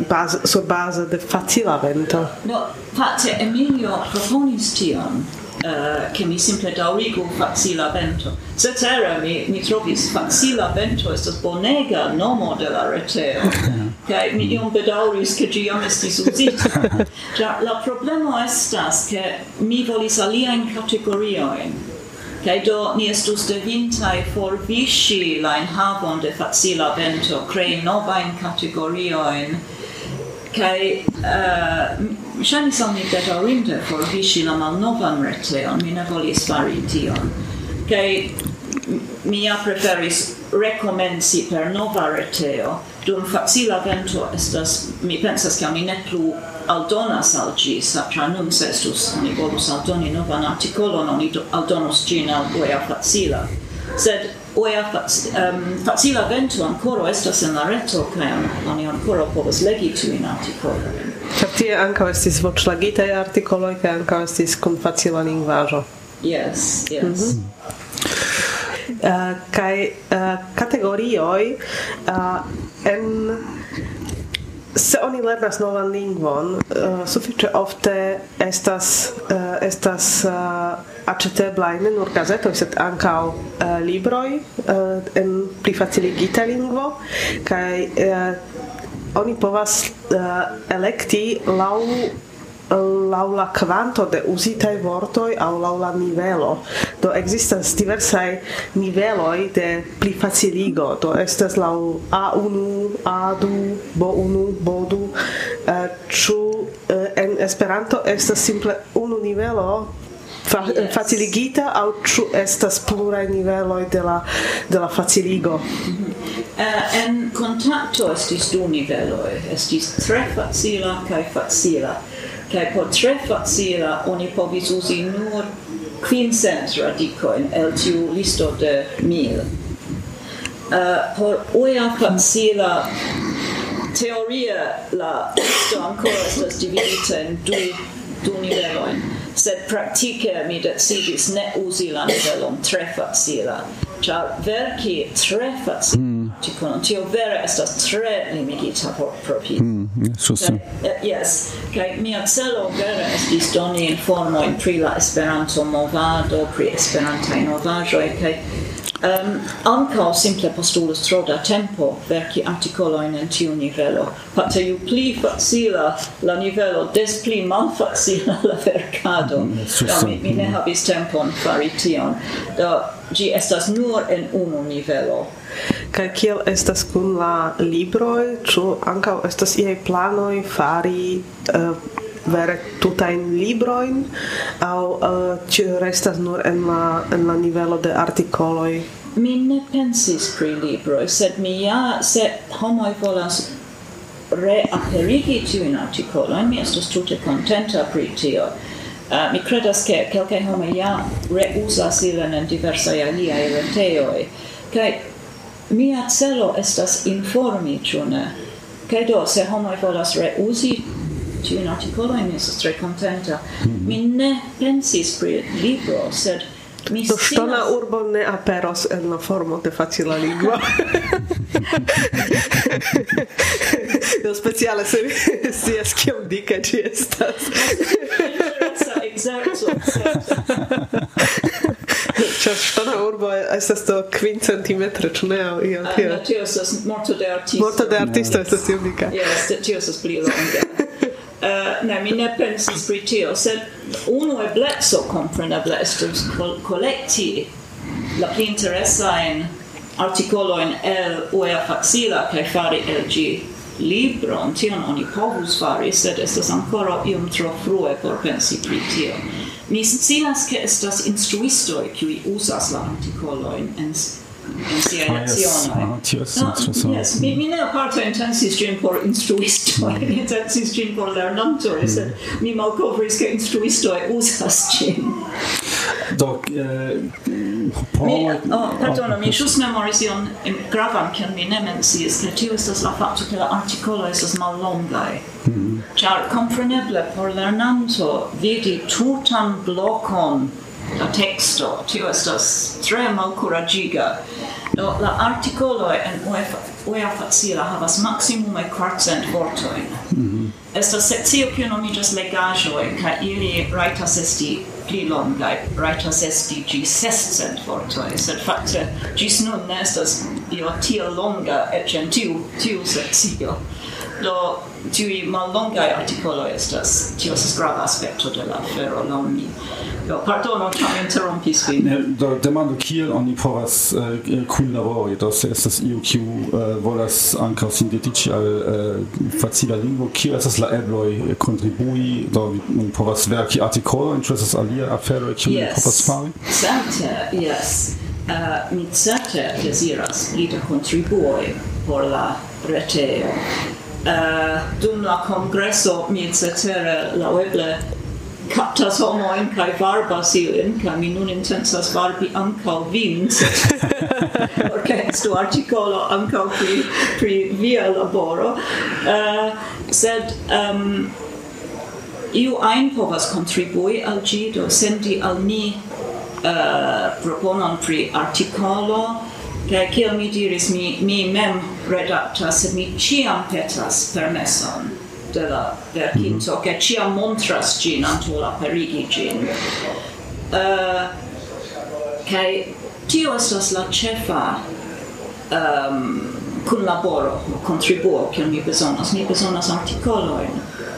[SPEAKER 3] base sur base de facila vento.
[SPEAKER 4] No, facce Emilio proponis tion eh, che mi simple daurigu facila vento. Cetera, mi, mi trovis facila vento estas bonega nomo de la reteo. kai mi iom bedauris, che gi iom estis uzita. ja, la problemo estas, che mi volis alia in Kai do ni estus devintaj forviŝi la enhavon de facila vento, krei novajn kategoriojn, kai uh, eh, ŝajnis al mi for forviŝi la malnovan reteon, mi ne volis fari tion. kai mi ja preferis recomensi per nova reteo, dum facila vento estas, mi pensas, ke mi ne plu aldonas al ĝi, ĉar nun se estus oni volus aldoni novan artikolon, oni aldonus gin al oea facila. Sed oea um, facila vento ancora estas en la reto, kaj oni ancora povas legi tu in articolo
[SPEAKER 3] Ĉar tie ankaŭ estis voĉlagitaj artikoloj kaj ankaŭ estis kun facila lingvaĵo.
[SPEAKER 4] Yes, yes. Eh, mm -hmm.
[SPEAKER 3] Uh, kai uh, eh, kategorioi uh, eh, en se oni lernas novan lingvon, uh, sufiĉe ofte estas uh, estas eh, uh, aĉeteblaj ne nur gazetoj, sed ankaŭ uh, libroj uh, en pli faciligita lingvo kaj uh, oni povas uh, elekti laŭ laŭ la kvanto de uzitaj vortoj aŭ laŭ la nivelo. Do ekzistas diversaj niveloj de pli faciligo. Do estas laŭ A1, A2, B1, B2. Uh, eh, ĉu uh, en Esperanto estas simple unu nivelo fa yes. faciligita au ĉu estas pluraj niveloj de la de la faciligo?
[SPEAKER 4] Mm -hmm. Uh, en kontakto estis du niveloj, estis tre facila kaj facila kai por tre facila oni povis usi nur quincent radicoin el tiu listo de mil. Uh, por oia facila teoria la listo ancora estas dividita in du, du niveloin, sed praktike mi decidis ne usi la nivelon tre facila, char verki tre facila Tikun tio vera estas tre limigita por propi.
[SPEAKER 2] Mm, yes, so uh, eh, eh,
[SPEAKER 4] yes. Kaj mia celo vere estis doni informojn pri la Esperanto movado, pri Esperantaj novaĵoj kaj um, ankaŭ simple postulus tro da tempo verki artikolojn en tiu nivelo. Fakte ju pli facila la nivelo, des pli malfacila la verkado. Mm, Do, mi, mi ne havis tempon fari tion. Do, ĝi estas nur en unu nivelo
[SPEAKER 3] Kaj kiel estas kun la libroj, ĉu ankaŭ estas iaj planoj fari uh, vere tutajn librojn aŭ eh, uh, ĉu restas nur en la en la nivelo de artikoloj?
[SPEAKER 4] Mi ne pensis pri libroj, sed mi ja se homoj volas reaperigi tiujn artikolojn, mi estas tute kontenta pri tio. Uh, mi credas che quelcae homo ja reusas ilin en diversai aliai reteioi, Kaj mia celo estas informi, ĉu ne? Do, se homoi volas reuzi articolo, mi estas tre contenta. Mm -hmm. Mi ne pensis pri libro, sed Mi
[SPEAKER 3] Do ŝtona urbo ne aperos en la formo de facila lingua. Do speciale se scias kiom dike ci estas.
[SPEAKER 4] Exacto.
[SPEAKER 3] Ĉar ŝtona urbo estas do kvin centimetre, ĉu ne? Aŭ ah,
[SPEAKER 4] tio. Uh, Tio estas morto de artisto.
[SPEAKER 3] Morto de artisto estas unika.
[SPEAKER 4] Yes, tio estas pli longa. Uh, ne, mi ne pensis pri tio, sed unu ebleco kompreneble estus kolekti la pli interesajn artikolojn el UEA facila kaj fari el ĝi libron, tion oni povus fari, sed estas ancora iom tro frue por pensi pri tio. Mi scias, ke estas instruistoj kiuj uzas la artikolojn en siaj
[SPEAKER 2] ah,
[SPEAKER 4] nacionoj.
[SPEAKER 2] Ah, tio estas no,
[SPEAKER 4] yes, mi, mi ne aparte intencis ĝin por instruisto mm. mi intencis ĝin por lernanto mm. sed mi malkovris ke instruistoj uzas ĝin.
[SPEAKER 2] Do, eh, por...
[SPEAKER 4] Mi, oh, pardonu, mi ĵus memoris ion gravan, kion mi ne menciis, ke tio estas la fakto ke la artikoloj estas mallongaj. Mm. Mm-hmm. Ĉar kompreneble por lernanto vidi tutan blokon la texto tio estas tre malkuraĝiga. Do la artikoloj en UEFA UEA facila havas maksimume kvarcent vortojn mm -hmm. estas sekcio kiu nomiĝas legaĵoj kaj ili rajtas esti pli longaj rajtas esti ĝis sescent vortoj. Sed fakte ĝis nun ne estas io tiel longa eĉ en tiu tiu sekcio do tiui mallongaj artikoloj estas tio estas grava aspekto de la afero laŭ mi. Do pardono ĉar mi interrompis vin?
[SPEAKER 2] Do demando kiel oni povas uh, kunlabori. Do se estas iu kiu uh, volas ankaŭ sintetiĝi al uh, facila lingvo kiel estas la ebloj kontribui? Do oni povas verki artikolojn ĉu estas alia afero kiu yes. povas fari?
[SPEAKER 4] Certe yes. Uh, mi certe desiras pli da contribuoi por la reteo uh, dum la congresso mi cetere laueble captas homoin kai varbas ilin, kai mi nun intensas varbi ancau vin, porque estu articolo ancau pri, pri via laboro, uh, sed um, iu ein povas contribui al gi, do sendi al ni uh, eh, proponon pri articolo, kai kiel mi diris, mi, mi mem redactas sed mi ciam petas permeson de la verkinto, mm -hmm. ciam montras gin anto la perigi gin. Uh, eh, kai tio estas la cefa um, ehm, kunlaboro, contribuo kiel mi bezonas. Mi bezonas artikoloin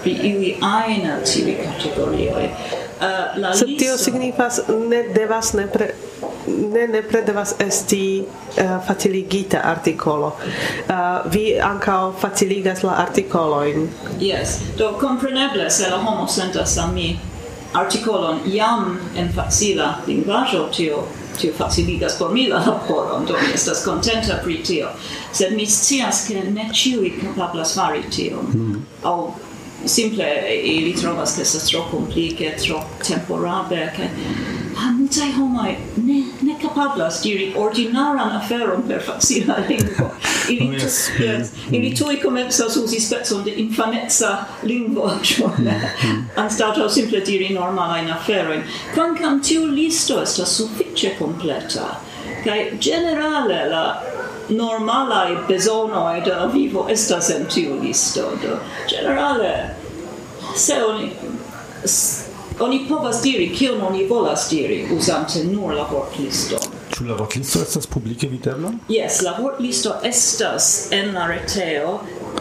[SPEAKER 4] pri iui ajn el tiuj kategorioj. Uh, la
[SPEAKER 3] Sed
[SPEAKER 4] listo...
[SPEAKER 3] tio signifas ne devas nepre ne nepre devas esti uh, faciligita articolo. Uh, vi ankaŭ faciligas la artikolojn.
[SPEAKER 4] Yes, do compreneble se la homo sentas al mi articolon iam en facila linguaggio tio tio faciligas por mi la laboron, do mi estas contenta pri tio. Sed mi scias, che ne ciui capablas fari tio. Mm simple eh, ili trovas che estas tro complice tro temporabe che ah, ha multaj homoj ne ne capablas diri ordinaran aferon per facila lingvo. Ili
[SPEAKER 2] oh, yes.
[SPEAKER 4] yes. ili tui komencas usi specon de infanezza lingvo ĉone anstataŭ simple diri normalajn aferojn. Kvankam tiu listo estas sufiĉe kompleta kaj generale la normalai bezonoi de vivo estas en tiu listo. Do, generale, se oni, oni povas diri kion oni volas diri uzante nur la vortlisto.
[SPEAKER 2] Ĉu la vortlisto estas publike videbla?
[SPEAKER 4] Jes, la vortlisto estas en la retejo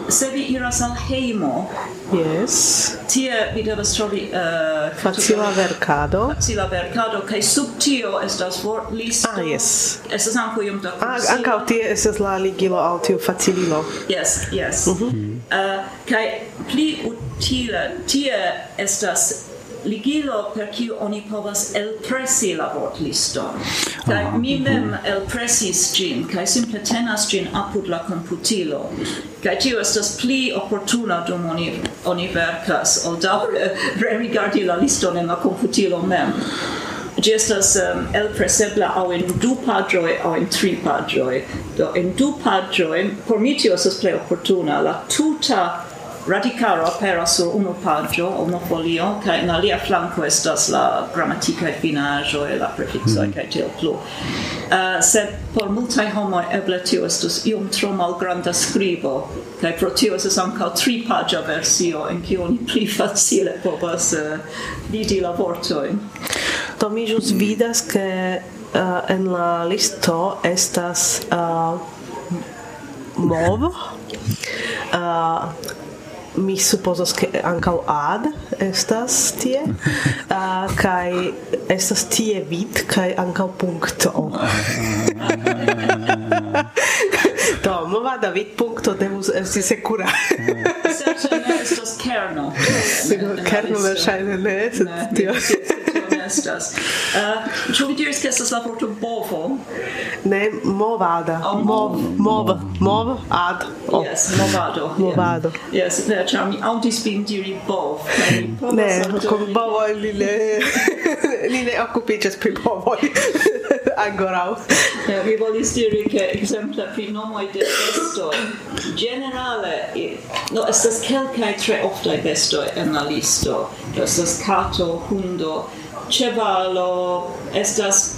[SPEAKER 4] se vi iras al heimo
[SPEAKER 3] yes.
[SPEAKER 4] tie vi devas trovi uh,
[SPEAKER 3] facila verkado.
[SPEAKER 4] Facila verkado kaj sub tio estas vortlisto.
[SPEAKER 3] Ah, yes.
[SPEAKER 4] Estas ankaŭ iom da
[SPEAKER 3] ah,
[SPEAKER 4] kursilo.
[SPEAKER 3] Ah, ankaŭ tie estas la ligilo al tiu facililo.
[SPEAKER 4] Yes, yes. Mm -hmm. uh, kaj pli utile tie estas ligilo per kiu oni povas elpresi la vortliston. Ah, kaj uh -huh. mi mhm. mem elpresis ĝin kaj simple tenas ĝin apud la komputilo. Kaj tio estas pli oportuna dum oni, oni verkas ol daŭre rerigardi la liston en la komputilo mem. Ĝi estas um, elpresebla aŭ en du paĝoj aŭ en tri paĝoj. Do en du paĝoj por mi tio estas plej oportuna. La tuta radicaro aperas sur unu paggio, unu folio, kaj en alia flanko estas la gramatikaj finaĵoj, la prefiksoj mhm. kaj tiel plu. Uh, sed por multaj homoj eble tio estus iom tro malgranda skribo, kaj pro tio estas ankaŭ tripaĝa versio en kiu oni pli facile povas uh, vidi la vortojn.
[SPEAKER 3] Do mi ĵus vidas ke uh, en la listo estas uh, mov, uh, mi supposas che ankaŭ ad estas tie uh, kaj estas tie vid kaj ankaŭ punkto do movada vid punkto devus esti
[SPEAKER 4] sekura estas kerno
[SPEAKER 3] kerno verŝajne ne sed tio
[SPEAKER 4] estas. Eh, ĉu vi diris ke estas la vorto bovo?
[SPEAKER 3] Ne, movada.
[SPEAKER 4] Oh,
[SPEAKER 3] mov, mov, mov, ad. Oh.
[SPEAKER 4] Yes, movado.
[SPEAKER 3] Movado.
[SPEAKER 4] Yes, ne, ĉar mi aŭdis vin diri bov.
[SPEAKER 3] Ne, kun bovoj li ne li ne okupiĝas pri bovoj. ancorau.
[SPEAKER 4] Ne, mi volis diri che ekzemple pri nomoi de bestoi. generale no estas kelkaj tre oftaj bestoi en la listo estas kato, hundo, ĉevalo estas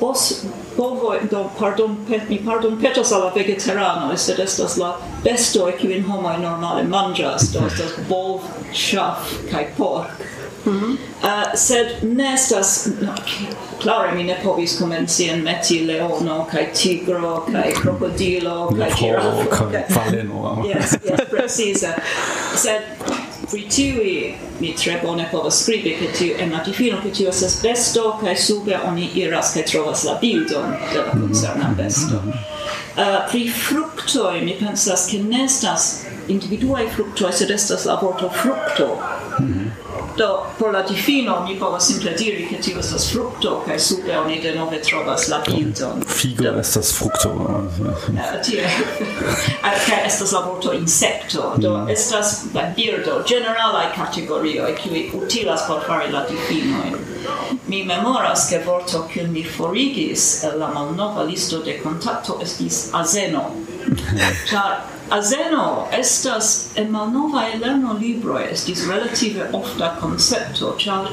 [SPEAKER 4] bos bovoj do pardon pet, mi pardon petos alla vegetarano sed estas la bestoj kiujn homoj normale manĝas do estas bov ŝaf kaj pork Mm -hmm. uh, sed nestas no, clare mi ne povis comenci en meti leono, cae tigro, cae crocodilo,
[SPEAKER 2] cae
[SPEAKER 4] girafo. Cae
[SPEAKER 2] faleno.
[SPEAKER 4] Yes, yes, precisa. sed pri tiui mi tre bone povas skribi che tiu en la difino che tiu estas besto kaj sube oni iras kaj trovas la bildon de la koncerna mm-hmm. besto. Mm-hmm. Uh, pri fruktoj mi pensas ke ne estas individuaj fruktoj sed estas la vorto frukto. Mm -hmm. Do, por la difino, mi povas simple diri che tio estas frukto, cae sube oni denove trovas la bildon.
[SPEAKER 2] Figo estas frukto.
[SPEAKER 4] Uh, tie, estas la vorto insecto, do mm. estas la birdo, generalae categorioi, qui utilas por fari la difinoin. Mi memoras che vorto che mi forigis la malnova listo de contatto estis azeno, char azeno estas en malnovaj lernolibroj estis relative ofta koncepto, ĉar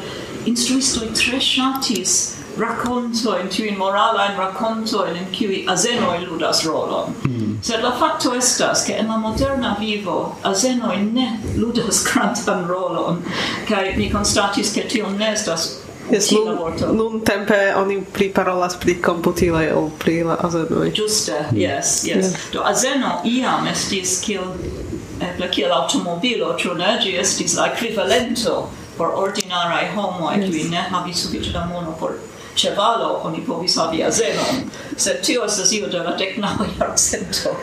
[SPEAKER 4] instruistoj tre ŝatis racontojn, tiujn moralajn racontojn in cui azeno ludas rolon. Mm. Sed la facto estas, che en la moderna vivo azeno ne ludas grandan rolon, kai mi constatis che tio ne estas
[SPEAKER 3] Yes, nun, nun tempe oni priparolas pri komputiloj ol pri la azenoj.
[SPEAKER 4] Ĝuste, mm. yes, yes. Do azeno iam estis kiel eh, eble kiel automobilo, ĉu ne? Ĝi estis la ekvivalento por ordinaraj homoj, yes. kiuj ne havis sufiĉe da mono por ĉevalo oni povis havi azenon, sed tio estas io de la deknaŭ jarcento.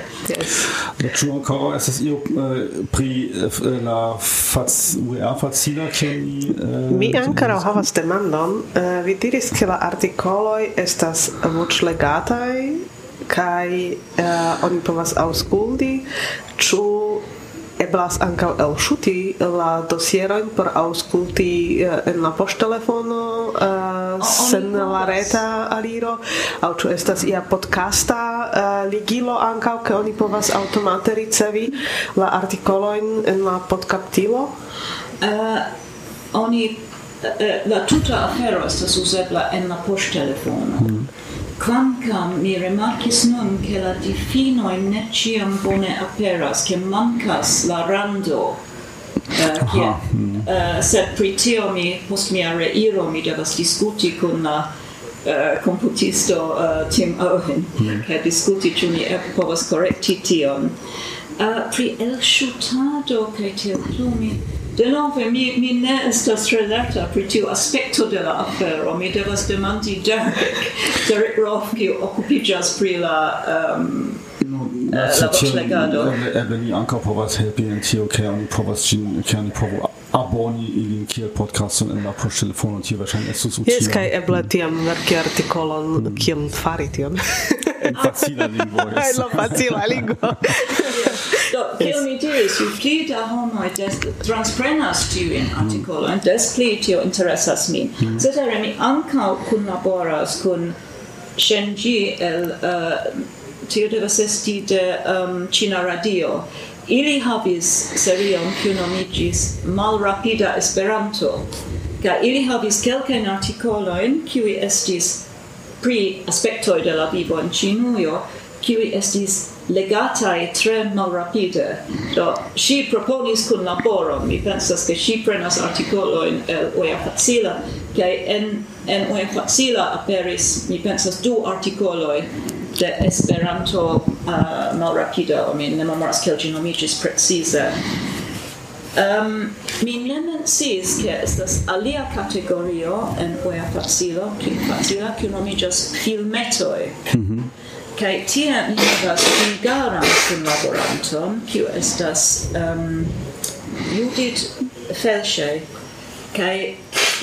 [SPEAKER 2] Ĉu ankoraŭ estas io eh, pri eh, la UEA facila ke Mi eh,
[SPEAKER 3] ankoraŭ havas demandon. Vi diris ke la artikoloj estas voĉlegataj kaj oni povas aŭskulti. Ĉu eblas ankaŭ elŝuti la dosierojn por aŭskulti eh, en la poŝtelefono uh, sen la reta aliro aŭ ĉu estas ia podcasta uh, ligilo ankaŭ ke oni povas aŭtomate ricevi la artikolojn en la podkaptilo?
[SPEAKER 4] Uh, oni la tuta afero estas uzebla en la poŝtelefono. Mm. Quamcam mi remarcis nun che la difinoi ne ciam bone aperas, che mancas la rando, uh, che, uh, sed pri tio mi, post mia reiro, mi devas discuti con la eh, uh, computisto uh, eh, Tim Owen, mm. che discuti ciu mi povas correcti tion. Uh, pri el shutado, che teo plumi, Denove mi, mi ne estas relata pri tiu aspekto de la afero, mi devas demandi Derek, Derek Roth, kiu okupiĝas pri la um,
[SPEAKER 2] la
[SPEAKER 4] voĉlegado.
[SPEAKER 2] Eble ni ankaŭ povas helpi en tio, ke oni povas ĝin, ke oni povu aboni ilin kiel podcaston en la poŝtelefono, tio verŝajne estus utila.
[SPEAKER 3] Jes, kaj eble tiam verki artikolon, kiam fari tion.
[SPEAKER 2] En facila lingvo.
[SPEAKER 3] En la facila lingvo.
[SPEAKER 4] Do, kiel mi diris, ju pli da homoj transprenas tiujn mm. artikolojn, des pli tio interesas min. Cetere mm. mi ankaŭ kunlaboras kun Shenji el uh, tio devas esti de um, Ĉina radio. Ili havis serion kiu nomiĝis Malrapida Esperanto. Kaj ili havis kelkajn artikolojn kiuj estis pri aspektoj de la vivo en Ĉinujo, kiuj estis legatai tre malrapide. Do, si proponis kun laboron, mi pensas che si prenas articoloin el Oia Facila, che en, en Oia Facila aperis, mi pensas, du articolo de Esperanto uh, malrapida, o mi ne memoras kiel ĝi nomiĝis precize. Um, mi ne menciis ke estas alia kategorio en Oia Facilo, pli facila, kiu nomiĝas filmetoj. Mm -hmm kai tie ni havas hungaran kunlaboranton, kiu estas um, Judith Felsche, kai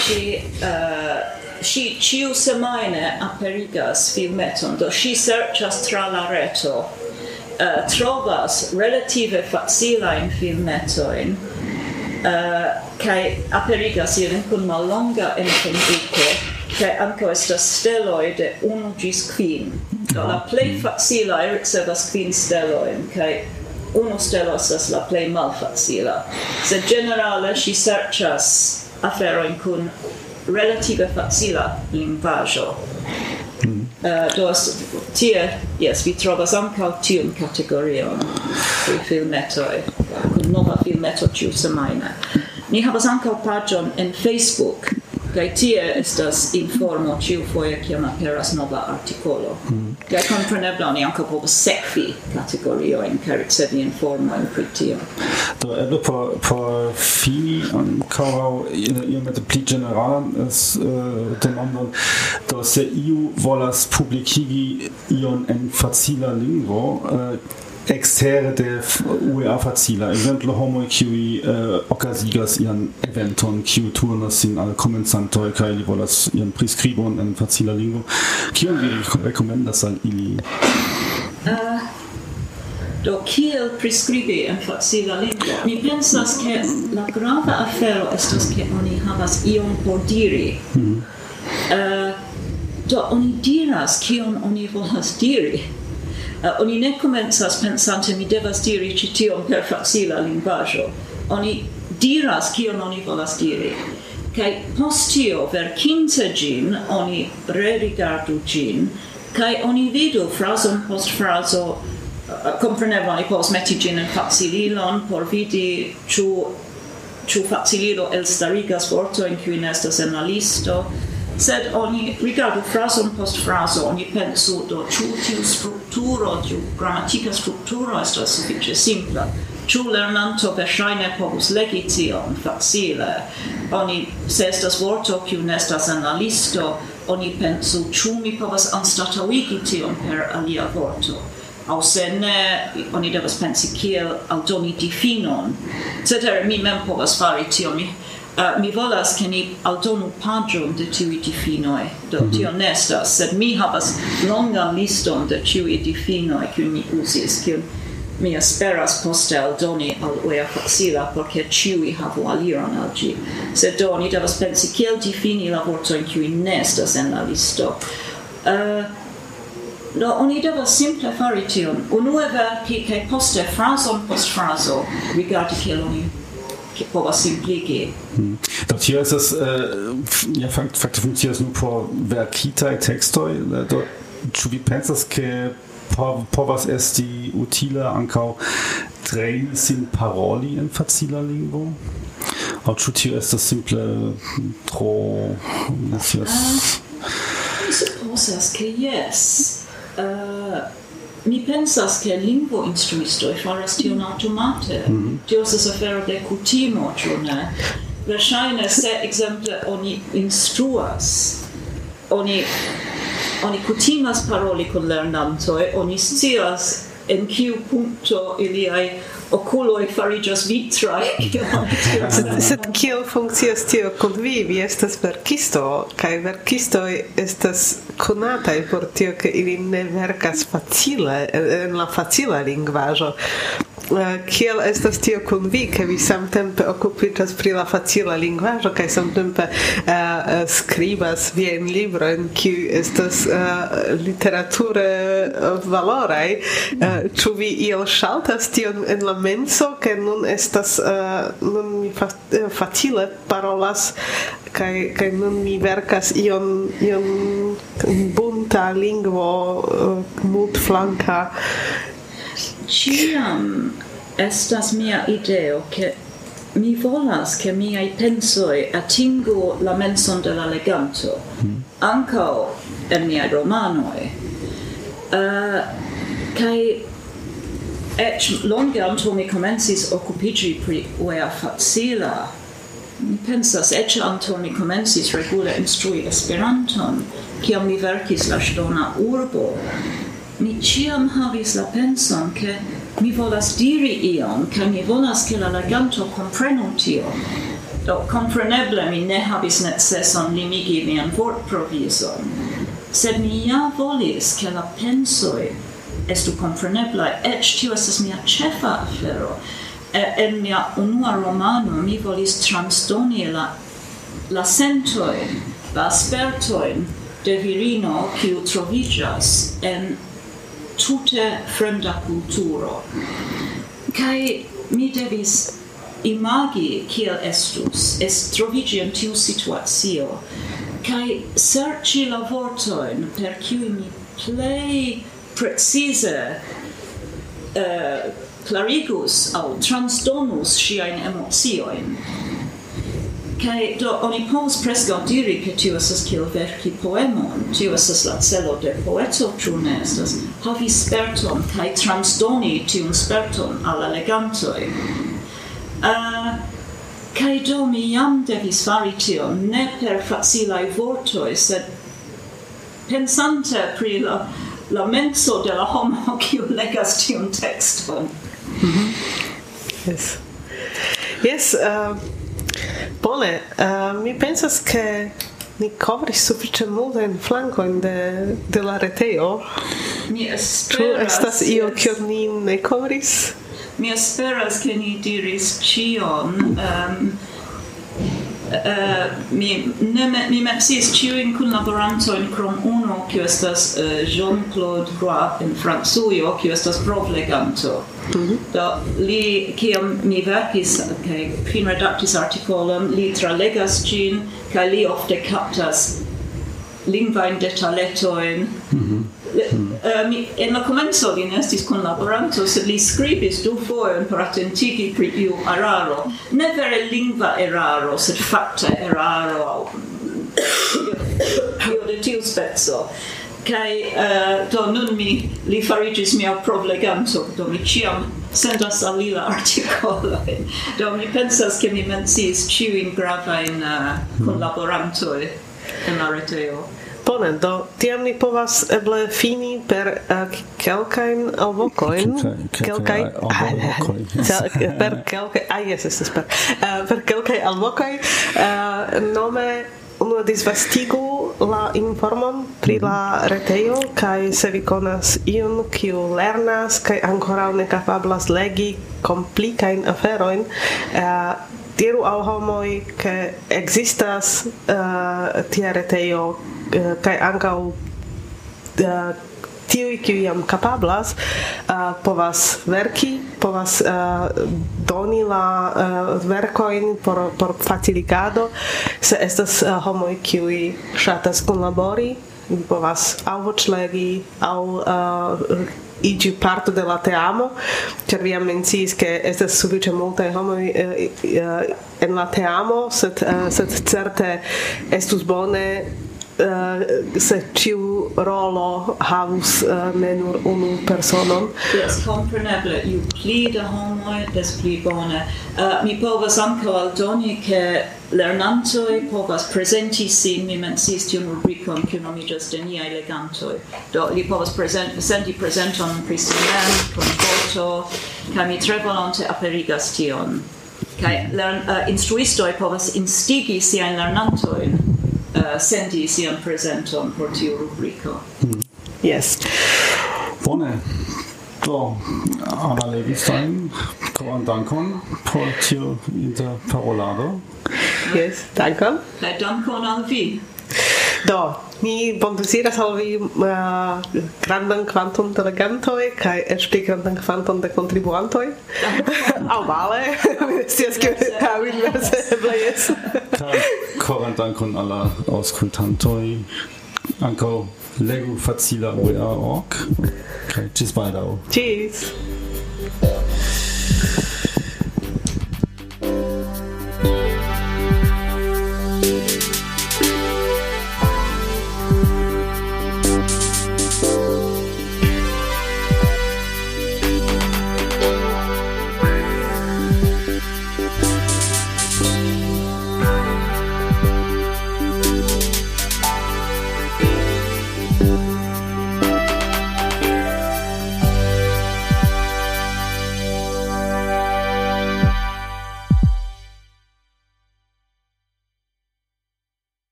[SPEAKER 4] ŝi uh, ŝi ĉiu semajne aperigas filmeton, do ŝi serĉas tra la reto, uh, trovas relative facilajn filmetojn, uh, kai aperigas ilin kun mallonga enkondiko, kai anco estas steloi de unu gis quin. Do la plej mhm. facila ricevas kvin stelojn kaj unu stelo estas la plej malfacila. Sed ĝenerale ŝi serĉas aferojn kun relative facila lingvaĵo. Mm. Uh, eh, do tie, yes, vi trovas ankaŭ tiun kategorion pri filmetoj, kun nova filmeto ĉiu semajne. Ni havas ankaŭ paĝon en Facebook kai tie estas informo ciu ĉiufoje kiam aperas nova artikolo. Mm. kai kompreneble oni ankaŭ povas sekvi kategoriojn kaj ricevi informojn pri tio.
[SPEAKER 2] Do eble por por fi um, ankoraŭ iomete pli ĝenerala uh, demandon do se iu volas publikigi ion en facila lingvo uh, extere de UEA facila ekzemple homo qui uh, eh, okazigas ian eventon q turnas sin al komencantoj kai li volas ian prescribon en facila lingvo. Kion vi recomendas al ili?
[SPEAKER 4] Uh, do kiel prescribi en facila lingvo? Mi pensas ke la grava afero estas ke oni havas ion por diri. Mm -hmm. uh, do oni diras kion oni volas diri. Uh, oni ne comenzas pensante mi devas diri ci tion per facila linguaggio. Oni diras kion oni volas diri. Kai postio ver quince gin, oni re-rigardu gin, kai oni vidu frason post fraso, uh, eh, comprenevo oni povas meti gin en facililon por vidi ciu, ciu facililo elstarigas vortoin kiuin estas en la listo, sed oni rigardu frason post fraso, oni pensu do ĉu tiu strukturo, tiu grammatica strukturo estas sufiĉe simpla. Ĉu lernanto verŝajne povus legi tion facile? Oni, se estas vorto kiu nestas en la listo, oni pensu ĉu mi povas anstataŭigi tion per alia vorto au se ne oni devas pensi kiel aldoni difinon. Cetere, mi mem povas fari tion, mi uh, mi volas ke ni aldonu pagion de tiui difinoi, do mm -hmm. tio nestas, sed mi havas longan liston de tiui difinoi kiu mi usis, kiu mi esperas poste aldoni al uia facila, porque tiui havu aliron al gi. Sed do ni devas pensi kiel difini la vortoin kiui nestas en la listo. Eh, uh, no, oni devas simple fari tion, unue verki, che poste frason post fraso rigardi kiel oni
[SPEAKER 2] possible hm. Dort ist äh, das, ja, faktisch funktioniert nur por verkita textoj, ĉu äh, vi pensas ke povas esti utila ankaŭ trejni sin paroli en facila lingvo? Aŭ ĉu tio estas simple hm, tro
[SPEAKER 4] hm, ne scias? Mi supozas ke jes. Uh, mi pensas che lingvo e faras tion mm. automate. Mm -hmm. Tio es afero de cutimo, ĉu ne? Verŝajne, se exemple oni instruas, oni oni kutimas paroli con lernantoi, oni scias en kiu punto iliai oculoi farigios vitrae.
[SPEAKER 3] Sed kiel funkcias tio kun vi? Vi estas verkisto, kaj verkisto estas konataj por tio, ke ili ne verkas facile, en la facila lingvaĵo. Eh, kiel estas tio kun vi, ke vi samtempe okupiĝas pri la facila lingvaĵo kaj samtempe uh, skribas viajn librojn, kiuj estas uh, literature valoraj. Ĉu uh, vi iel ŝaltas tion en la menso ke nun estas uh, nun mi fa, eh, facile parolas kaj kaj nun mi verkas ion ion bunta lingvo uh, multflanka
[SPEAKER 4] ciam estas mia ideo ke mi volas che miai pensoi atingu la menson de la leganto mm. anco en miai romanoi uh, kai Et longe anto mi comensis occupigi pri uea facila. Mi pensas, et anto mi comensis regule instrui Esperanton, ciam mi verkis la stona urbo. Mi ciam havis la penson che mi volas diri ion, che mi volas che la leganto comprenu tio. Do, compreneble mi ne havis neceson limigi mian vortprovision, sed mi ja volis che la pensoi estu compreneblai, ec tio estes mia cefa afero. E, en mia unua romano mi volis transdoni la, la sentoin, la spertoin de virino kiu trovigas en tute fremda kulturo. Kai mi devis imagi kiel estus, est trovigi en tiu situatio, kai serci la vortoin per kiu mi plei precise eh, uh, clarigus au transdonus siain emotioin. Cae do oni povus prescau diri che tio esas kiel verci poemon, tio esas la celo de poeto, ciu ne estas havi sperton cae transdoni tiun sperton alla legantoi. Uh, eh, cae do mi jam devis fari tio, ne per facilai vortoi, sed pensante pri la la menso de la homo kiu legas tiun tekston. Mm -hmm.
[SPEAKER 3] Yes. Yes, uh, bone, uh, mi pensas ke ni kovris sufiĉe multajn flankojn de de la retejo.
[SPEAKER 4] Mi esperas.
[SPEAKER 3] Ĉu estas io yes. kion ni ne kovris?
[SPEAKER 4] Mi esperas ke ni diris ĉion. Um, uh, mi ne me, mi mapsis ĉiujn in crom uno qui estas uh, Jean-Claude Roy in Francujo, qui estas provleganto. Mm -hmm. Do li, kiam mi verkis kaj okay, finredaktis articolum li tralegas gin kaj li ofte kaptas lingvajn detaletoin Mm -hmm. Uh, mi, en la comenzo li ne estis kunlaboranto, sed li scribis du fojon per attentigi pri iu eraro. Ne vere lingua eraro, sed facta eraro au io de tiu spezzo. Kai uh, eh, do nun mi li farigis mia provleganto, do mi ciam sendas al li la. Do mi pensas che mi menciis ĉiujn gravajn uh, collaborantoi en la reteo.
[SPEAKER 3] Bone, do tiam ni povas eble fini per eh, kelkajn alvokojn,
[SPEAKER 2] kelkaj
[SPEAKER 3] per kelkaj, ah jes, estas per eh, per kelkaj alvokoj eh, nome unu disvastigu la informon pri la retejo kaj se vi konas iun kiu lernas kaj ankoraŭ ne kapablas legi komplikajn aferojn. Diru al homoj ke ekzistas tia retejo Eh, kai anka u uh, eh, tiu kiuj jam kapablas uh, povas verki povas uh, doni la uh, verkoin por por faciligado. Se estas uh, homoj kiuj ŝatas kunlabori povas aŭ voĉlegi aŭ uh, igi parto de la teamo, ĉar vi jam menciis, ke estas sufiĉe multaj homoj eh, eh, en la teamo, sed, eh, sed certe estus bone uh, se ciu rolo havus uh, ne nur unu personon.
[SPEAKER 4] Yes, compreneble, ju pli da homoi, des pli bone. Uh, mi povas anco aldoni, che lernantoi povas presenti sin, mi mensis tiun rubrikon, che nomigas de niai legantoi. Do, li povas present, senti presenton pri si mem, kun foto, kaj mi tre volonte aperigas tion. Kaj lern, uh, instruistoi povas instigi siajn lernantoin uh, senti sian presenton por tiu rubrico.
[SPEAKER 3] Mm. Yes.
[SPEAKER 2] Bone. Do, alla legistojn, koran dankon por tiu interparolado.
[SPEAKER 3] Yes, dankon.
[SPEAKER 4] Kaj dankon al vi.
[SPEAKER 3] Do, mi bonduziras al vi uh, grandan kvanton de legantoj kaj eĉ pli grandan kvanton de kontribuantoj. Aŭ vale, mi scias ke aŭ inverse eble jes.
[SPEAKER 2] Koran dankon al la aŭskultantoj. Ankaŭ legu facila OEA.org kaj ĝis baldaŭ.
[SPEAKER 3] Ĝis!